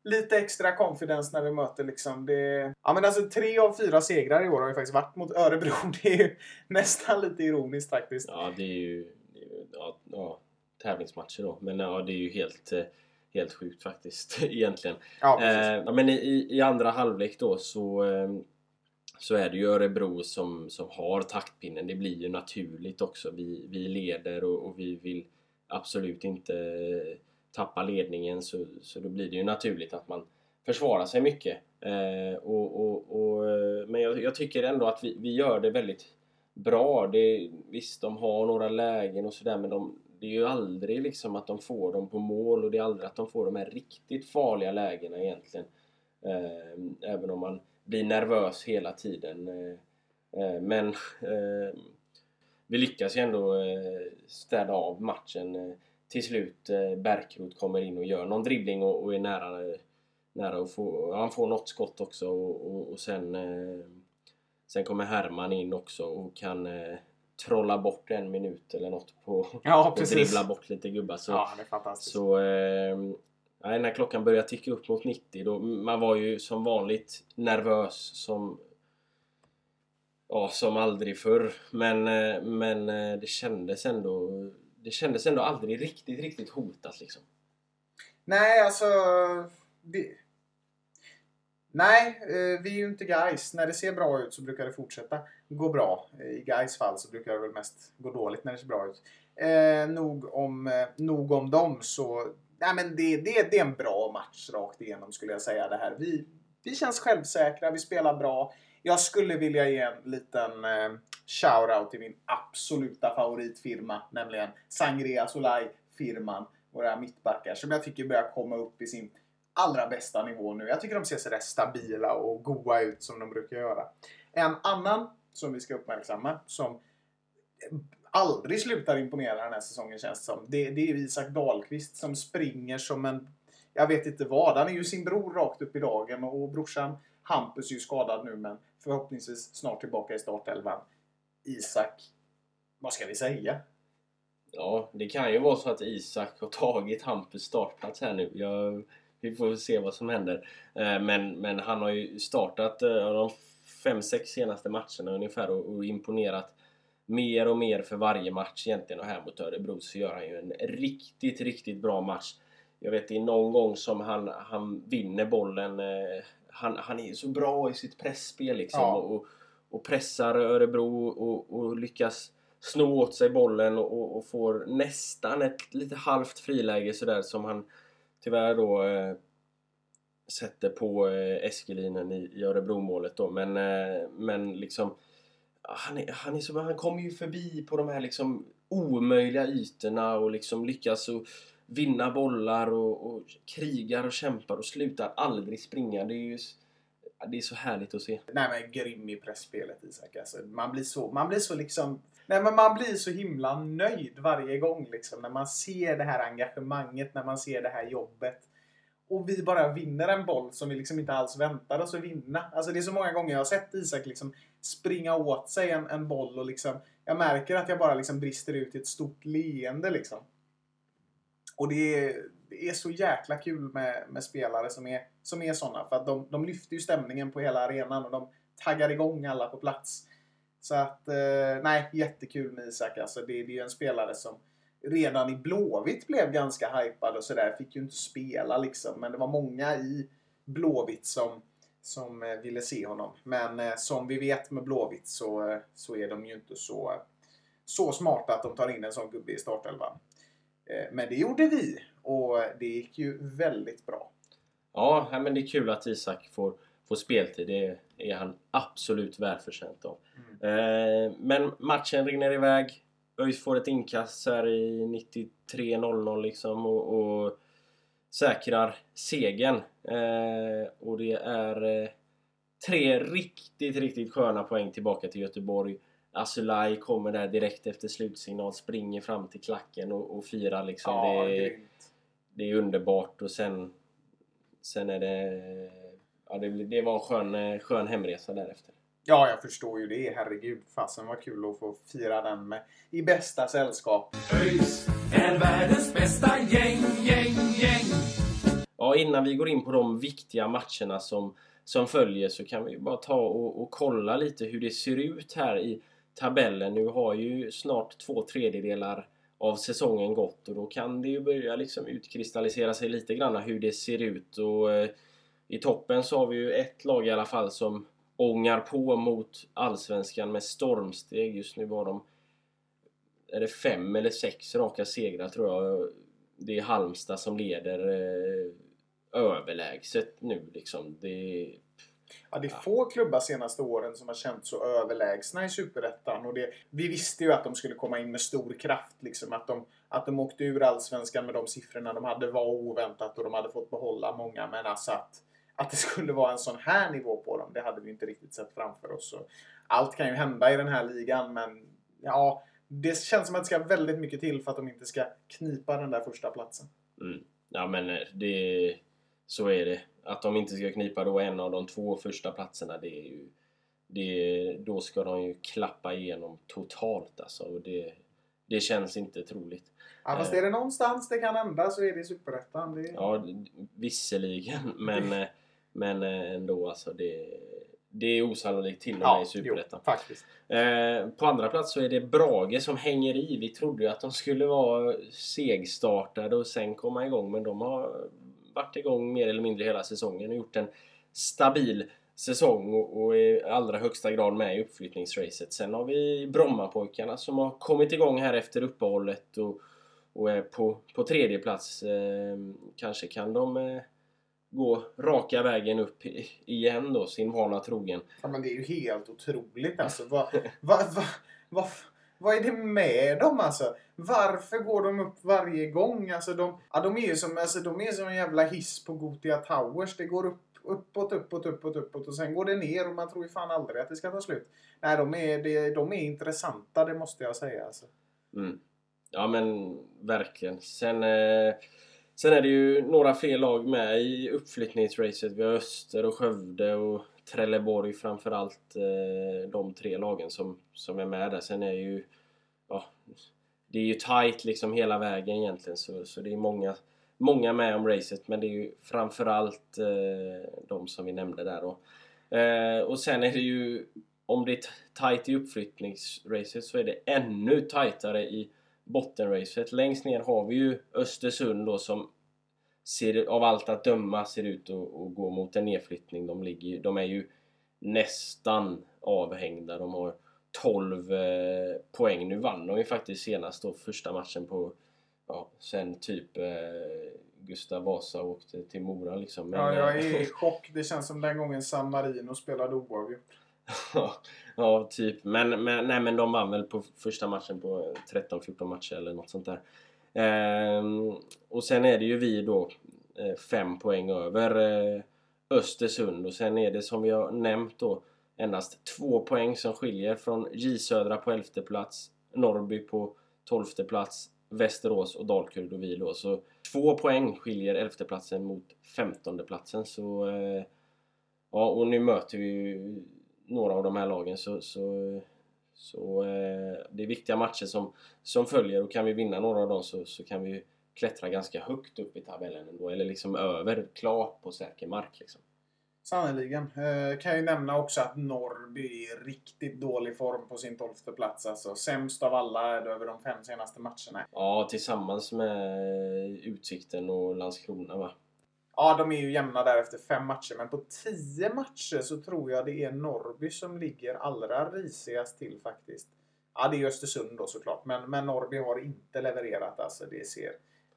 lite extra confidence när vi möter liksom det. Ja men alltså tre av fyra segrar i år har ju faktiskt varit mot Örebro. Det är ju nästan lite ironiskt faktiskt. Ja det är ju ja, ja, tävlingsmatcher då. Men ja det är ju helt eh, Helt sjukt faktiskt egentligen. Ja, eh, men i, i andra halvlek då så eh, så är det ju Örebro som, som har taktpinnen. Det blir ju naturligt också. Vi, vi leder och, och vi vill absolut inte tappa ledningen så, så då blir det ju naturligt att man försvarar sig mycket. Eh, och, och, och, men jag, jag, tycker ändå att vi, vi gör det väldigt bra. Det, visst, de har några lägen och sådär men de, det är ju aldrig liksom att de får dem på mål och det är aldrig att de får de här riktigt farliga lägena egentligen. Eh, även om man blir nervös hela tiden. Eh, Eh, men eh, vi lyckas ju ändå eh, städa av matchen. Eh, till slut eh, Bärkroth kommer in och gör någon dribbling och, och är nära, nära att få... Han får något skott också och, och, och sen... Eh, Sen kommer Herman in också och kan eh, trolla bort en minut eller något på... Ja, och dribbla bort lite gubbar. Så, Ja, det är fantastiskt. så eh, nej, när klockan började ticka upp mot 90 då, man var ju som vanligt nervös som ja, som aldrig förr. Men, eh, men eh, det kändes ändå det kändes ändå aldrig riktigt, riktigt hotat liksom. Nej, alltså... Vi... Nej, eh, vi är ju inte guys. När det ser bra ut så brukar det fortsätta gå bra. Eh, I guys fall så brukar det väl mest gå dåligt när det ser bra ut. Eh, nog, om, eh, nog om dem så... Nej, men det, det, det är en bra match rakt igenom skulle jag säga det här. Vi, vi känns självsäkra, vi spelar bra. Jag skulle vilja ge en liten eh, shout-out till min absoluta favoritfirma, nämligen Sangria Solai-firman. Våra mittbackar som jag tycker börjar komma upp i sin allra bästa nivå nu. Jag tycker de ser sådär stabila och goa ut som de brukar göra. En annan som vi ska uppmärksamma som aldrig slutar imponera den här säsongen känns det som. Det, det är Isak Dahlqvist som springer som en... Jag vet inte vad. Han är ju sin bror rakt upp i dagen och brorsan Hampus är ju skadad nu men förhoppningsvis snart tillbaka i startelvan. Isak, vad ska vi säga? Ja, det kan ju vara så att Isak har tagit Hampus startplats här nu. Jag, vi får se vad som händer. Eh, Men, men han har ju startat eh, de fem, sex senaste matcherna ungefär och, och imponerat mer och mer för varje match egentligen. Och här mot Örebro så gör han ju en riktigt, riktigt bra match. Jag vet det är någon gång som han, han vinner bollen. eh, Han, han är så bra i sitt pressspel liksom. Ja. Och, och pressar Örebro och, och lyckas sno åt sig bollen och, och, och får nästan ett lite halvt friläge sådär som han tyvärr då eh, sätter på eh, Eskelinen i, i Örebro-målet då. Men, eh, men liksom han, är, han, är så, han kommer ju förbi på de här liksom omöjliga ytorna och liksom lyckas och vinna bollar och, och krigar och kämpar och slutar aldrig springa. Det är ju det är så härligt att se. Nej men grym i pressspelet Isak. Alltså, man blir så, man blir så liksom... Nej men man blir så himla nöjd varje gång liksom. När man ser det här engagemanget, när man ser det här jobbet. Och vi bara vinner en boll som vi liksom inte alls väntade oss att vinna. Alltså det är så många gånger jag har sett Isak liksom springa åt sig en, en boll och liksom... Jag märker att jag bara liksom brister ut i ett stort leende liksom. Och det är, det är så jäkla kul med, med spelare som är, som är sådana. För att de, de lyfter ju stämningen på hela arenan och de taggar igång alla på plats. Så att, eh, nej, jättekul med Isak. Alltså, det, det är ju en spelare som redan i Blåvitt blev ganska hypad och sådär. Fick ju inte spela liksom. Men det var många i Blåvitt som, som eh, ville se honom. Men eh, som vi vet med Blåvitt så, eh, så är de ju inte så, så smarta att de tar in en sån gubbe i startelvan. Eh, Men det gjorde vi och det gick ju väldigt bra. Ja, men det är kul att Isak får, får speltid. Det är han absolut välförtjänt av. Eh, men matchen rinner iväg. ÖIS får ett inkast här i 93.00 liksom och, och säkrar segern. Eh, och det är eh, tre riktigt, riktigt sköna poäng tillbaka till Göteborg. Asulaj kommer där direkt efter slutsignal, springer fram till klacken och, och firar liksom. Ja, det, är, det är underbart och sen, sen är det... Ja, det, det var en skön, eh, skön hemresa därefter. Ja, jag förstår ju det. Herregud. Fasen vad kul att få fira den med i bästa sällskap. ÖIS är världens bästa gäng, gäng, gäng. Ja, innan vi går in på de viktiga matcherna som, som följer så kan vi bara ta och, och kolla lite hur det ser ut här i tabellen. Nu har ju snart två tredjedelar av säsongen gått och då kan det ju börja liksom utkristallisera sig lite grann hur det ser ut. Och eh, I toppen så har vi ju ett lag i alla fall som ångar på mot Allsvenskan med stormsteg. Just nu var de är det fem eller sex raka segrar tror jag. Det är Halmstad som leder eh, överlägset nu liksom. Det, Ja, det är få klubbar senaste åren som har känt så överlägsna i Superettan. Och det, vi visste ju att de skulle komma in med stor kraft. Liksom. Att, de, att de åkte ur Allsvenskan med de siffrorna de hade var oväntat och de hade fått behålla många. Men alltså att, att det skulle vara en sån här nivå på dem, det hade vi inte riktigt sett framför oss. Så allt kan ju hända i den här ligan, men ja, det känns som att det ska väldigt mycket till för att de inte ska knipa den där första platsen. Mm. Ja men eh, det... Så är det. Att de inte ska knipa då en av de två första platserna det är ju... Det, då ska de ju klappa igenom totalt alltså. Och det, det känns inte troligt. Ja, fast är det någonstans det kan hända så är det i Superettan. Det... Ja, visserligen. Men, eh, men eh, ändå alltså. Det, det är osannolikt till och med Ja, i Superettan. faktiskt. Eh, på andra plats så är det Brage som hänger i. Vi trodde ju att de skulle vara segstartade och sen komma igång. Men de har varit igång mer eller mindre hela säsongen och gjort en stabil säsong och, och i allra högsta grad med i uppflyttningsracet. Sen har vi Brommapojkarna som har kommit igång här efter uppehållet och, och är på, på tredje plats. Eh, kanske kan de eh, gå raka vägen upp igen då, sin vana trogen. Ja, men det är ju helt otroligt alltså. Vad va, va, va, vad är det med dem alltså? Varför går de upp varje gång? Alltså de, ja, de är ju som, alltså, de är som en jävla hiss på Gotia Towers. Det går upp, uppåt, uppåt, uppåt, uppåt och sen går det ner och man tror ju fan aldrig att det ska ta slut. Nej, de är, det, de är intressanta, det måste jag säga. Alltså. Mm. Ja men verkligen. Sen, eh, sen är det ju några fler lag med i uppflyttningsracet. Vi har Öster och Skövde och Trelleborg framförallt. Eh, de tre lagen som, som är med där. Sen är ju... Ja, det är ju tight liksom hela vägen egentligen så, så det är många, många med om racet men det är ju framförallt eh, de som vi nämnde där då. Eh, och sen är det ju om det är tight i uppflyttningsracet så är det ännu tightare i bottenracet. Längst ner har vi ju Östersund då som ser, av allt att döma ser ut att, att gå mot en nedflyttning. De, ligger, de är ju nästan avhängda. De har 12 eh, poäng. Nu vann de ju faktiskt senast då första matchen på ja, sen typ eh, Gustav Vasa åkte till Mora liksom. Men, Ja, jag eh, är i chock. Det känns som den gången San Marino spelade oavgjort ja, typ. Men, men, nej, men de vann väl på första matchen på 13-14 matcher eller något sånt där. Ehm, och sen är det ju vi då eh, fem poäng över eh, Östersund och sen är det som vi har nämnt då endast två poäng som skiljer från J Södra på elfte plats, Norrby på tolfte plats, Västerås och Dalkurd och vi då. Så två poäng skiljer elfteplatsen mot femtonde platsen så eh, Ja, och nu möter vi ju några av de här lagen så, så, så eh, det är viktiga matcher som, som följer och kan vi vinna några av dem så, så kan vi klättra ganska högt upp i tabellen ändå, eller liksom över, klart på säker mark liksom. Sannerligen. Eh, kan ju nämna också att Norrby är i riktigt dålig form på sin tolfte plats. Alltså, sämst av alla är det över de fem senaste matcherna. Ja, tillsammans med Utsikten och Landskrona va? Ja, de är ju jämna där efter fem matcher. Men på tio matcher så tror jag det är Norrby som ligger allra risigast till faktiskt. Ja, det är Östersund då såklart. Men, men Norrby har inte levererat. Alltså, det, ser,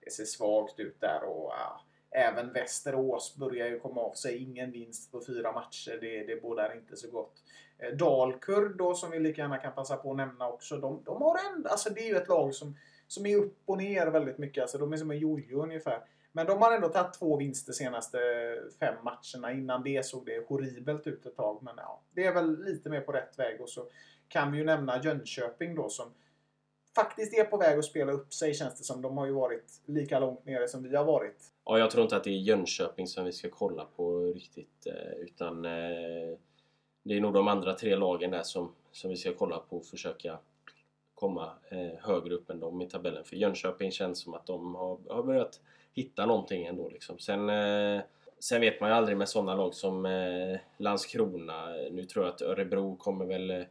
det ser svagt ut där. Och, ja, även Västerås börjar ju komma av sig. Ingen vinst på fyra matcher. Det, det bådar inte så gott. Eh, Dalkurd då, som vi lika gärna kan passa på att nämna också. De, de har ändå, alltså det är ju ett lag som, som är upp och ner väldigt mycket. Alltså de är som en jojo ungefär. Men de har ändå tagit två vinster senaste fem matcherna. Innan det såg det horribelt ut ett tag. Men ja, det är väl lite mer på rätt väg. Och så kan vi ju nämna Jönköping då som faktiskt är på väg att spela upp sig känns det som. De har ju varit lika långt nere som vi har varit. Ja, jag tror inte att det är Jönköping som vi ska kolla på riktigt eh, utan eh, det är nog de andra tre lagen där som, som vi ska kolla på och försöka komma eh, högre upp än dem i tabellen. För Jönköping känns som att de har, har börjat hitta någonting ändå. Liksom. Sen, eh, sen vet man ju aldrig med sådana lag som eh, Landskrona. Nu tror jag att Örebro kommer väl eh,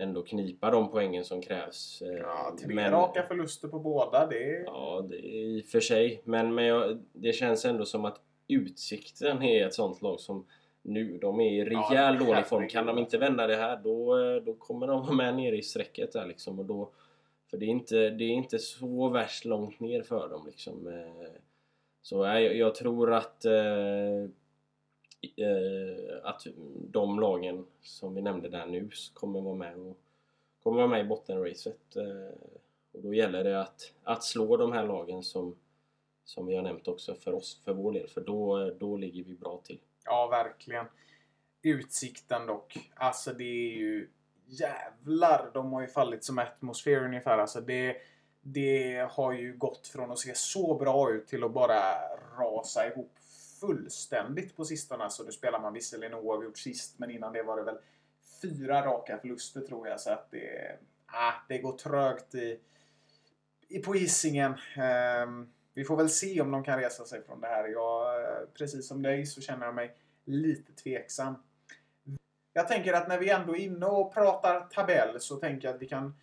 ändå knipa de poängen som krävs. Ja, tre men- raka förluster på båda. Det är... Ja, det är i och för sig. Men, men jag, det känns ändå som att Utsikten är ett sånt lag som nu, de är i rejäl Ja, dålig form. Kan de inte vända det här då, då kommer de vara med nere i strecket där liksom. Och då, för det är, inte, det är inte så värst långt ner för dem liksom. Så jag, jag tror att eh, eh, att de lagen som vi nämnde där nu kommer vara med och kommer vara med i bottenracet. Eh, och då gäller det att, att slå de här lagen som, som vi har nämnt också för oss, för vår del. För då, då ligger vi bra till. Ja, verkligen. Utsikten dock. Alltså det är ju jävlar. De har ju fallit som atmosfär ungefär. Alltså det, det har ju gått från att se så bra ut till att bara rasa ihop fullständigt på sistone. Så nu spelar man visserligen oavgjort sist, men innan det var det väl fyra raka förluster tror jag. Så att det, ah, det går trögt i, i på Hisingen. Um, ehm, vi får väl se om de kan resa sig från det här. Jag, eh, precis som dig så känner jag mig lite tveksam. Jag tänker att när vi ändå är inne och pratar tabell så tänker jag att vi kan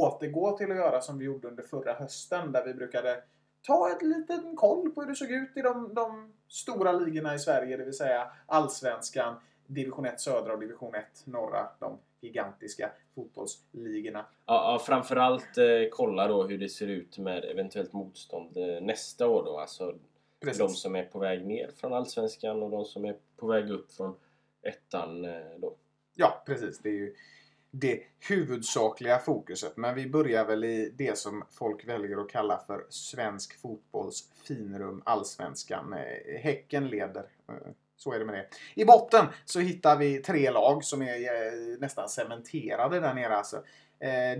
återgå till att göra som vi gjorde under förra hösten där vi brukade ta ett liten koll på hur det såg ut i de, de stora ligorna i Sverige, det vill säga Allsvenskan, Division 1 södra och Division 1 norra, de gigantiska fotbollsligorna. Ja, ja framförallt eh, kolla då hur det ser ut med eventuellt motstånd eh, nästa år då. Alltså Precis. de som är på väg ner från Allsvenskan och de som är på väg upp från ettan eh, då. Ja, precis. Det är ju det huvudsakliga fokuset. Men vi börjar väl i det som folk väljer att kalla för svensk fotbolls finrum, allsvenskan. Eh, Häcken leder. Eh, så är det med det. I botten så hittar vi tre lag som är eh, nästan cementerade där nere. Alltså.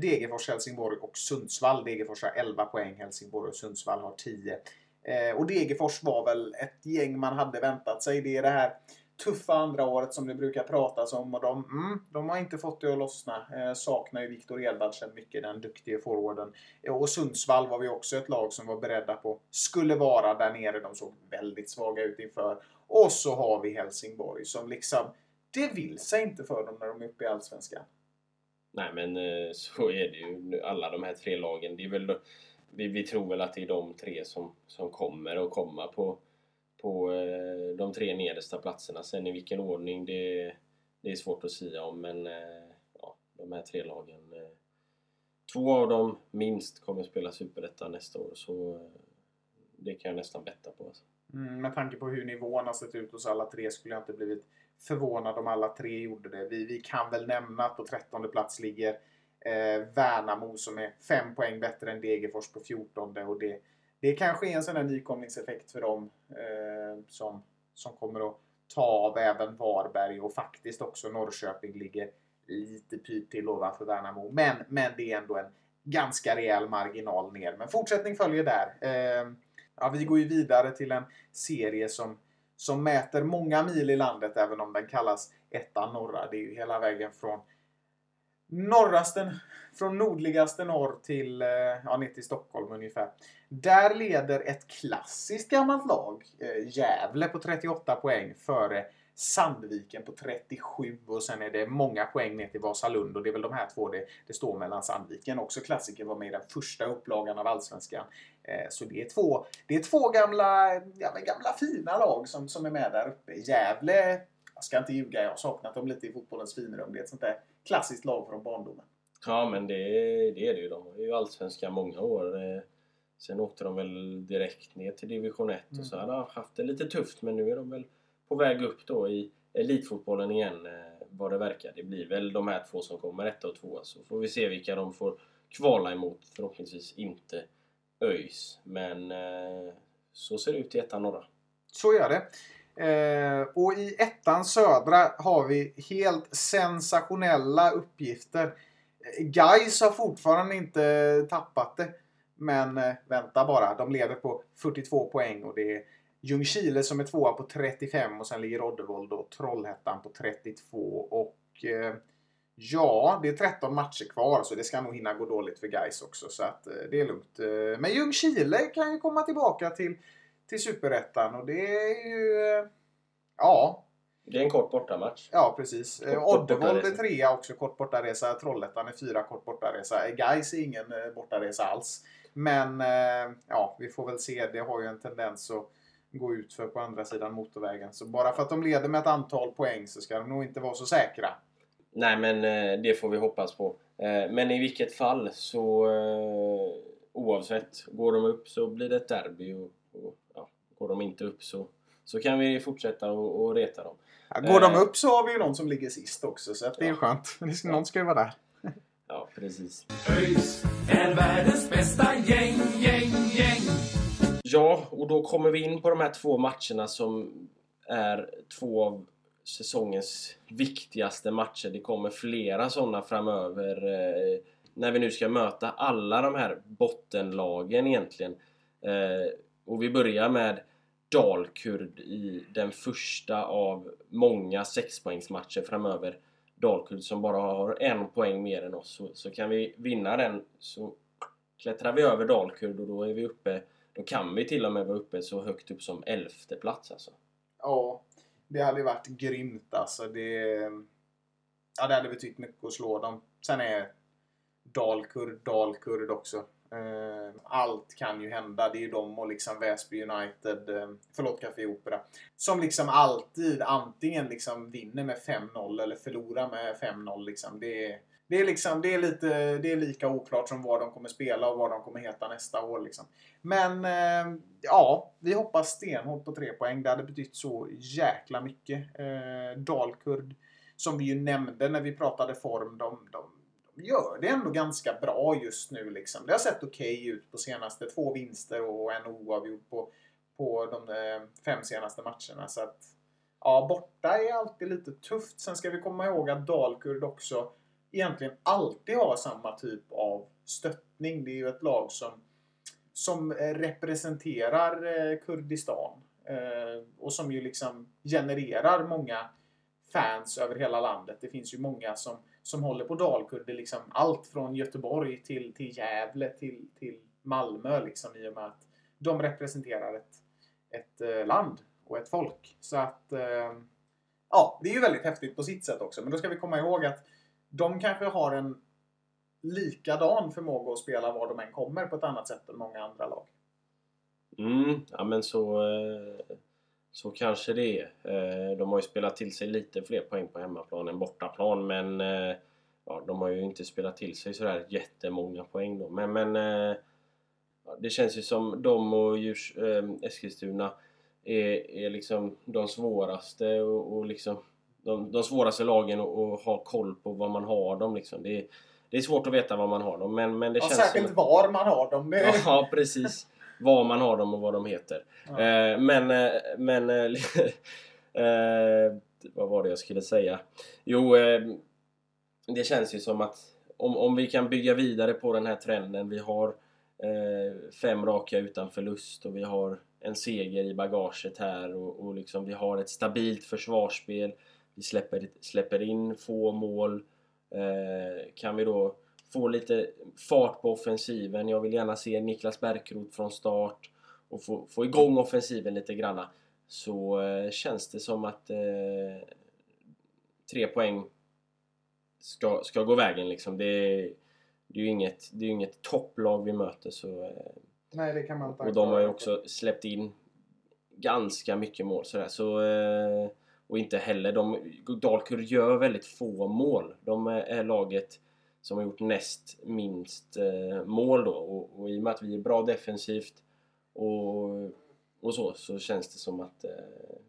Degerfors, Helsingborg och Sundsvall. Degerfors har 11 poäng, Helsingborg och Sundsvall har 10. Och Degerfors var väl ett gäng man hade väntat sig. Det är det här tuffa andra året som det brukar pratas om. Och de, mm, de har inte fått det att lossna. Eh, saknar ju Viktor Edvardsen mycket, den duktige forwarden. Eh, och Sundsvall var vi också ett lag som var beredda på skulle vara där nere. De såg väldigt svaga ut inför. Och så har vi Helsingborg som liksom, det vill sig inte för dem när de är uppe i Allsvenskan. Nej men eh, så är det ju. Alla de här tre lagen. Det är väl, vi, vi tror väl att det är de tre som, som kommer att komma på på eh, de tre nedersta platserna. Sen i vilken ordning det, det är svårt att säga om men eh, ja, de här tre lagen eh, Två av dem minst kommer spela Superettan nästa år så eh, det kan jag nästan betta på. Alltså. Mm, med tanke på hur nivån har sett ut hos alla tre skulle jag inte blivit förvånad om alla tre gjorde det. Vi, vi kan väl nämna att på trettonde plats ligger eh, Värnamo som är fem poäng bättre än Degerfors på 14 och det det kanske är en sån här nykomlingseffekt för dem eh, som, som kommer att ta av även Varberg och faktiskt också Norrköping ligger lite pyrt till ovanför Värnamo. Men, men det är ändå en ganska rejäl marginal ner. Men fortsättning följer där. Eh, ja, vi går ju vidare till en serie som, som mäter många mil i landet även om den kallas ettan norra. Det är ju hela vägen från norraste, från nordligaste norr till, eh, ja, ner till Stockholm ungefär. Där leder ett klassiskt gammalt lag, eh, Gävle på 38 poäng före Sandviken på 37 och sen är det många poäng ner till Vasalund och det är väl de här två det, det står mellan Sandviken. Också klassiker var med i den första upplagan av Allsvenskan. Eh, så det är två, det är två gamla, ja, gamla fina lag som, som är med där uppe. Gävle, jag ska inte ljuga, jag har saknat dem lite i fotbollens finrum. Det är ett sånt där klassiskt lag från barndomen. Ja men det, det är det ju. De har ju Allsvenskan många år. Eh, sen åkte de väl direkt ner till division 1 mm. och så hade de haft det lite tufft men nu är de väl på väg upp då i elitfotbollen igen eh, vad det verkar. Det blir väl de här två som kommer, etta och tvåa. Så får vi se vilka de får kvala emot. Förhoppningsvis inte ÖIS. Men eh, så ser det ut i ettan norra. Så gör det. Eh, och i ettan södra har vi helt sensationella uppgifter. Guys har fortfarande inte tappat det. Men eh, vänta bara, de leder på 42 poäng och det är Ljungskile som är tvåa på 35 och sen ligger Oddevold och Trollhättan på 32. Och eh, ja, det är 13 matcher kvar så det ska nog hinna gå dåligt för Guys också så att eh, det är lugnt. Eh, men Ljungskile kan ju komma tillbaka till till Superettan och det är ju... Eh, ja. Det är en kort bortamatch. Ja, precis. Oddevold är trea också, kort bortaresa. Trollhättan är fyra, kort bortaresa. Gais är ingen eh, bortaresa alls. Men eh, ja, vi får väl se. Det har ju en tendens att gå ut för på andra sidan motorvägen. Så bara för att de leder med ett antal poäng så ska de nog inte vara så säkra. Nej, men det får vi hoppas på. Men i vilket fall så oavsett, går de upp så blir det ett derby. Och, och Går de inte upp så, så kan vi fortsätta och, och reta dem. Ja, går de eh, upp så har vi ju någon som ligger sist också så att det är ja. skönt. Någon ska ju vara där. Ja, precis. ÖIS är världens bästa gäng, gäng, gäng. Ja, och då kommer vi in på de här två matcherna som är två av säsongens viktigaste matcher. Det kommer flera sådana framöver. Eh, när vi nu ska möta alla de här bottenlagen egentligen. Eh, och vi börjar med Dalkurd i den första av många sexpoängsmatcher framöver. Dalkurd som bara har en poäng mer än oss. Så, så kan vi vinna den så klättrar vi över Dalkurd och då är vi uppe då kan vi till och med vara uppe så högt upp som elfte plats alltså. Ja, det hade ju varit grymt alltså. Det, ja, det hade betytt mycket att slå dem. Sen är Dalkurd Dalkurd också. Ehm, allt kan ju hända. Det är ju de och liksom Väsby United, ehm, förlåt Café Opera, som liksom alltid antingen liksom vinner med 5-0 eller förlorar med 5-0. Liksom. Det, det, är liksom, det, är lite, det är lika oklart som vad de kommer spela och vad de kommer heta nästa år. Liksom. Men ehm, ja, vi hoppas stenhårt på tre poäng. Det hade betytt så jäkla mycket. Dalkurd, som vi ju nämnde när vi pratade form, de, de gör det ändå ganska bra just nu. Liksom. Det har sett okej okay ut på senaste två vinster och en oavgjord på, på de eh, fem senaste matcherna. Så att, ja, borta är alltid lite tufft. Sen ska vi komma ihåg att Dalkurd också egentligen alltid har samma typ av stöttning. Det är ju ett lag som, som eh, representerar eh, Kurdistan. Och som ju liksom genererar många fans över hela landet. Det finns ju många som som håller på dalkudde Liksom allt från Göteborg till, till Gävle till, till Malmö liksom, i och med att de representerar ett, ett eh, land och ett folk. Så att eh, ja, det är ju väldigt häftigt på sitt sätt också. Men då ska vi komma ihåg att de kanske har en likadan förmåga att spela var de än kommer på ett annat sätt än många andra lag. Mm, ja men så, eh, så kanske det är. Eh, de har ju spelat till sig lite fler poäng på hemmaplan än bortaplan men eh, ja, de har ju inte spelat till sig sådär jättemånga poäng då. Men, men eh, det känns ju som de och Djurs, Eskilstuna är, är liksom de svåraste och, och liksom de, de svåraste lagen att ha koll på vad man har dem liksom. Det är, det är svårt att veta var man har dem men, men det ja, känns Särskilt som... var man har dem. Ja, precis var man har dem och vad de heter. Ja. Eh, men, eh, men eh, vad var det jag skulle säga? Jo, det känns ju som att om, om vi kan bygga vidare på den här trenden. Vi har fem raka utan förlust och vi har en seger i bagaget här och, och liksom vi har ett stabilt försvarsspel. Vi släpper, släpper in få mål. kan vi då få lite fart på offensiven. Jag vill gärna se Niklas Bärkroth från start och få, få igång offensiven lite granna. Så eh, känns det som att eh, tre poäng ska, ska gå vägen liksom. Det, det är ju inget, det är inget topplag vi möter så... Eh, Nej, det kan man inte Och de har ju också släppt in ganska mycket mål sådär. Så, eh, och inte heller... De, Dalkurd gör väldigt få mål. De är, är laget som har gjort näst minst eh, mål då och, och i och med att vi är bra defensivt och, och så, så känns det som att eh,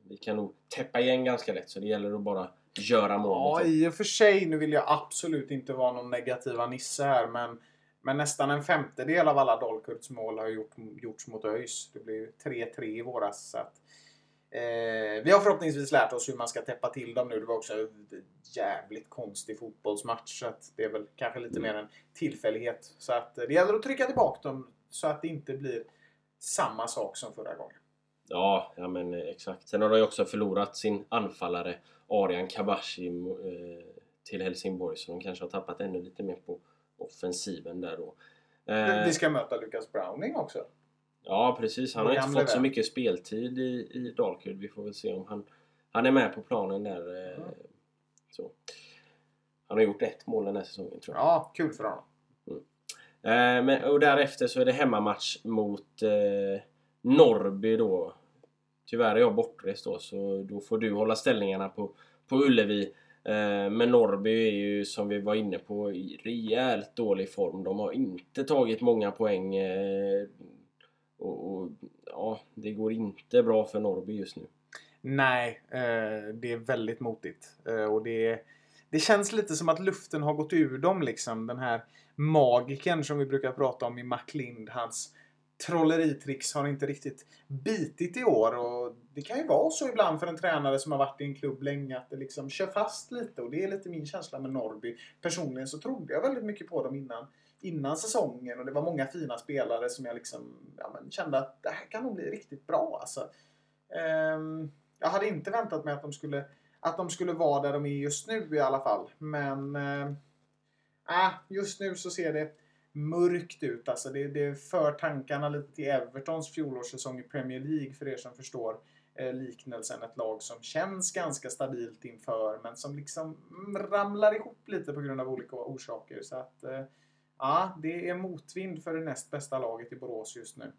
vi kan nog täppa igen ganska lätt så det gäller att bara göra mål. Ja, i och för sig, nu vill jag absolut inte vara någon negativa nisse här men men nästan en femtedel av alla Dalkurds mål har gjort, gjorts mot ÖIS. Det blev 3-3 i våras. Så att, Eh, vi har förhoppningsvis lärt oss hur man ska täppa till dem nu. Det var också en jävligt konstig fotbollsmatch. Så att det är väl kanske lite mm. mer en tillfällighet. Så att eh, det gäller att trycka tillbaka dem så att det inte blir samma sak som förra gången. Ja, ja men eh, exakt. Sen har de ju också förlorat sin anfallare Arian Kabashi eh, till Helsingborg. Så de kanske har tappat ännu lite mer på offensiven där då. Eh, vi ska möta Lucas Browning också. Ja precis, han har inte fått så mycket speltid i, i Dalkurd. Vi får väl se om han, han är med på planen där. Mm. Så. Han har gjort ett mål den här säsongen tror jag. Ja, kul för honom. Mm. Eh, men, och därefter så är det hemmamatch mot eh, Norrby då. Tyvärr är jag bortrest då så då får du hålla ställningarna på, på Ullevi. Eh, men Norrby är ju som vi var inne på i rejält dålig form. De har inte tagit många poäng. Och, och, ja, det går inte bra för Norrby just nu. Nej, eh, det är väldigt motigt. Eh, och det, det känns lite som att luften har gått ur dem liksom. Den här magiken som vi brukar prata om i MacLind. Hans trolleritricks har inte riktigt bitit i år. Och det kan ju vara så ibland för en tränare som har varit i en klubb länge att det liksom kör fast lite. Och det är lite min känsla med Norrby. Personligen så trodde jag väldigt mycket på dem innan, innan säsongen. Och det var många fina spelare som jag liksom, ja, men kände att det här kan nog bli riktigt bra. Alltså. Ehm, jag hade inte väntat mig att de skulle att de skulle vara där de är just nu i alla fall. Men ehm, äh, just nu så ser det mörkt ut. Alltså det, det för tankarna lite till Evertons fjolårssäsong i Premier League för er som förstår eh, liknelsen. Ett lag som känns ganska stabilt inför men som liksom ramlar ihop lite på grund av olika orsaker. Så att eh, ja, det är motvind för det näst bästa laget i Borås just nu.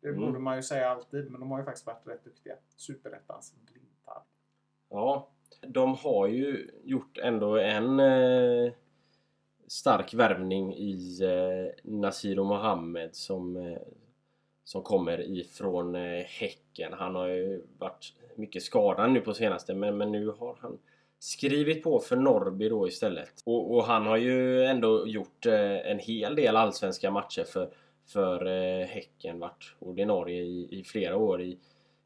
Det mm. borde man ju säga alltid, men de har ju faktiskt varit rätt duktiga. Superettans blindtarm. Ja, de har ju gjort ändå en eh, stark värvning i eh, Nasiro Mohammed som, eh, som kommer ifrån eh, Häcken. Han har ju varit mycket skadad nu på senaste men, men nu har han skrivit på för Norrby då istället. Och, och han har ju ändå gjort eh, en hel del allsvenska matcher för, för eh, Häcken. Varit ordinarie i, i flera år i,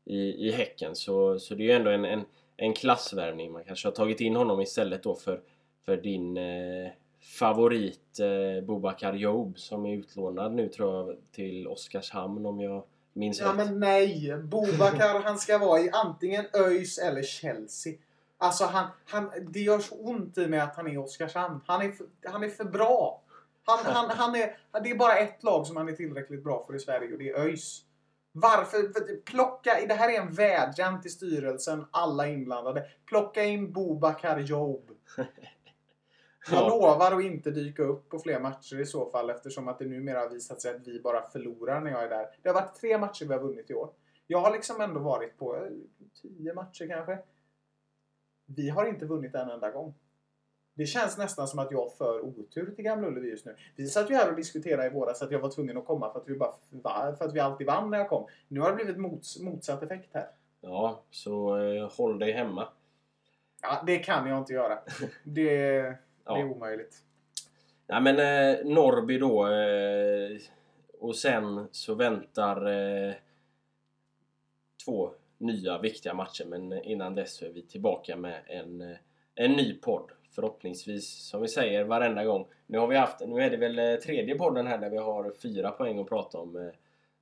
i, i Häcken. Så, så det är ju ändå en, en, en klassvärvning. Man kanske har tagit in honom istället då för, för din eh, favorit eh, Bobakar Job som är utlånad nu tror jag till Oskarshamn om jag minns ja, rätt. men nej! Bobakar han ska vara i antingen ÖIS eller Chelsea. Alltså han, han, det gör så ont i mig att han är i Oskarshamn. Han är för, han är för bra. Han, han, han är, det är bara ett lag som han är tillräckligt bra för i Sverige och det är ÖIS. Varför? Plocka, det här är en vädjan till styrelsen, alla inblandade. Plocka in Bobakar Job. Jag ja. lovar att inte dyka upp på fler matcher i så fall eftersom att det numera har visat sig att vi bara förlorar när jag är där. Det har varit tre matcher vi har vunnit i år. Jag har liksom ändå varit på eh, tio matcher kanske. Vi har inte vunnit en enda gång. Det känns nästan som att jag för otur till Gamla Ullevi just nu. Vi satt ju här och diskuterade i våras att jag var tvungen att komma för att vi, bara, för att vi alltid vann när jag kom. Nu har det blivit mots, motsatt effekt här. Ja, så eh, håll dig hemma. Ja, det kan jag inte göra. Det... Ja. Det är omöjligt. Nej men eh, Norrby då. Eh, och sen så väntar eh, två nya viktiga matcher. Men innan dess så är vi tillbaka med en, eh, en ny podd. Förhoppningsvis, som vi säger varenda gång. Nu har vi haft, nu är det väl eh, tredje podden här där vi har fyra poäng att prata om. Eh,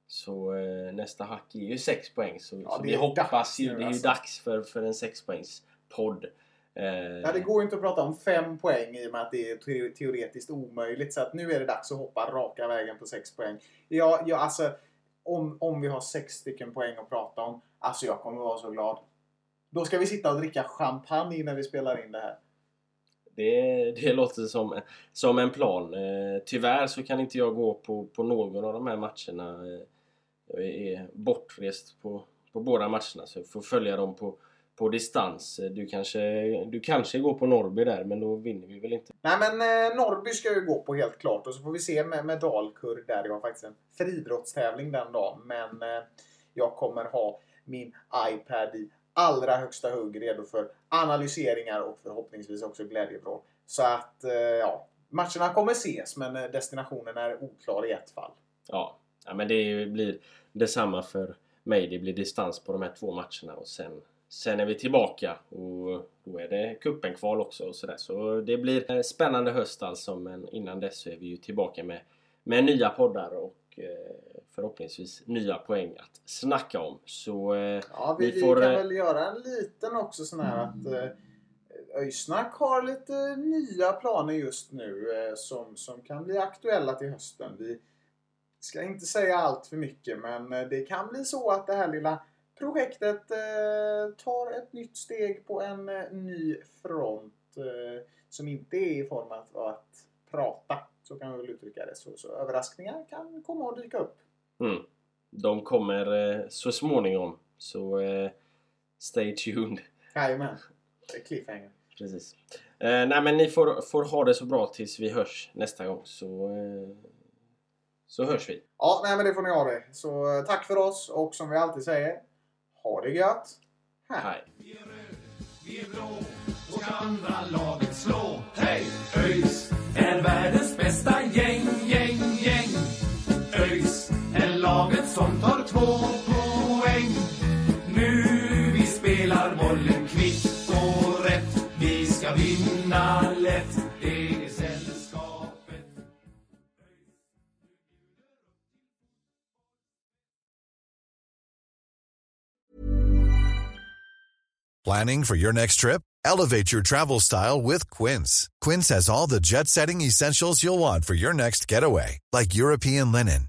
så nästa hack är ju sex poäng. Så, ja, så vi hoppas ju, det är ju alltså. dags för, för en sexpoängs podd. Eh, ja, det går ju inte att prata om fem poäng i och med att det är teoretiskt omöjligt. Så att nu är det dags att hoppa raka vägen på sex poäng. Ja, ja, alltså, om, om vi har sex stycken poäng att prata om. Alltså jag kommer vara så glad. Då ska vi sitta och dricka champagne när vi spelar in det här. Det, det låter som, som en plan. Eh, tyvärr så kan inte jag gå på, på någon av de här matcherna. Eh, jag är bortrest på, på båda matcherna så jag får följa dem på, på distans. Du kanske, du kanske går på Norrby där, men då vinner vi väl inte? Nej, men eh, Norrby ska ju gå på helt klart. Och så får vi se med, med Dalkurd där. Jag har faktiskt en friidrottstävling den dagen. Men eh, jag kommer ha min iPad i allra högsta hugg redo för analyseringar och förhoppningsvis också glädjevrål. Så att, eh, ja. Matcherna kommer ses, men eh, destinationen är oklar i ett fall. Ja, ja men det blir detsamma för mig. Det blir distans på de här två matcherna och sen Sen är vi tillbaka och då är det cupen-kval också och sådär. Så det blir en spännande höst alltså men innan dess så är vi ju tillbaka med, med nya poddar och eh, förhoppningsvis nya poäng att snacka om. Så eh, ja, vi, vi, får, kan väl göra en liten också sån här att eh, Öysnack har lite nya planer just nu som, som kan bli aktuella till hösten. Vi ska inte säga allt för mycket men det kan bli så att det här lilla projektet eh, tar ett nytt steg på en eh, ny front eh, som inte är i form av att prata. Så kan vi väl uttrycka det. Så, så överraskningar kan komma att dyka upp. Mm. De kommer eh, så småningom. Så eh, stay tuned. Jajamän. Cliffhanger. Precis. Eh, nej men ni får, får ha det så bra tills vi hörs nästa gång. Så, eh, så hörs vi. Ja, nej men det får ni ha det. Så eh, tack för oss och som vi alltid säger ha det gött! Hej! Vi är röd, vi är blå och ska andra laget slå. Hej! ÖIS är världens bästa gäng, som tar två poäng. Nu vi spelar bollen kvitt och rätt. Vi ska vinna lätt. Planning for your next trip? Elevate your travel style with Quince. Quince has all the jet setting essentials you'll want for your next getaway. Like European linen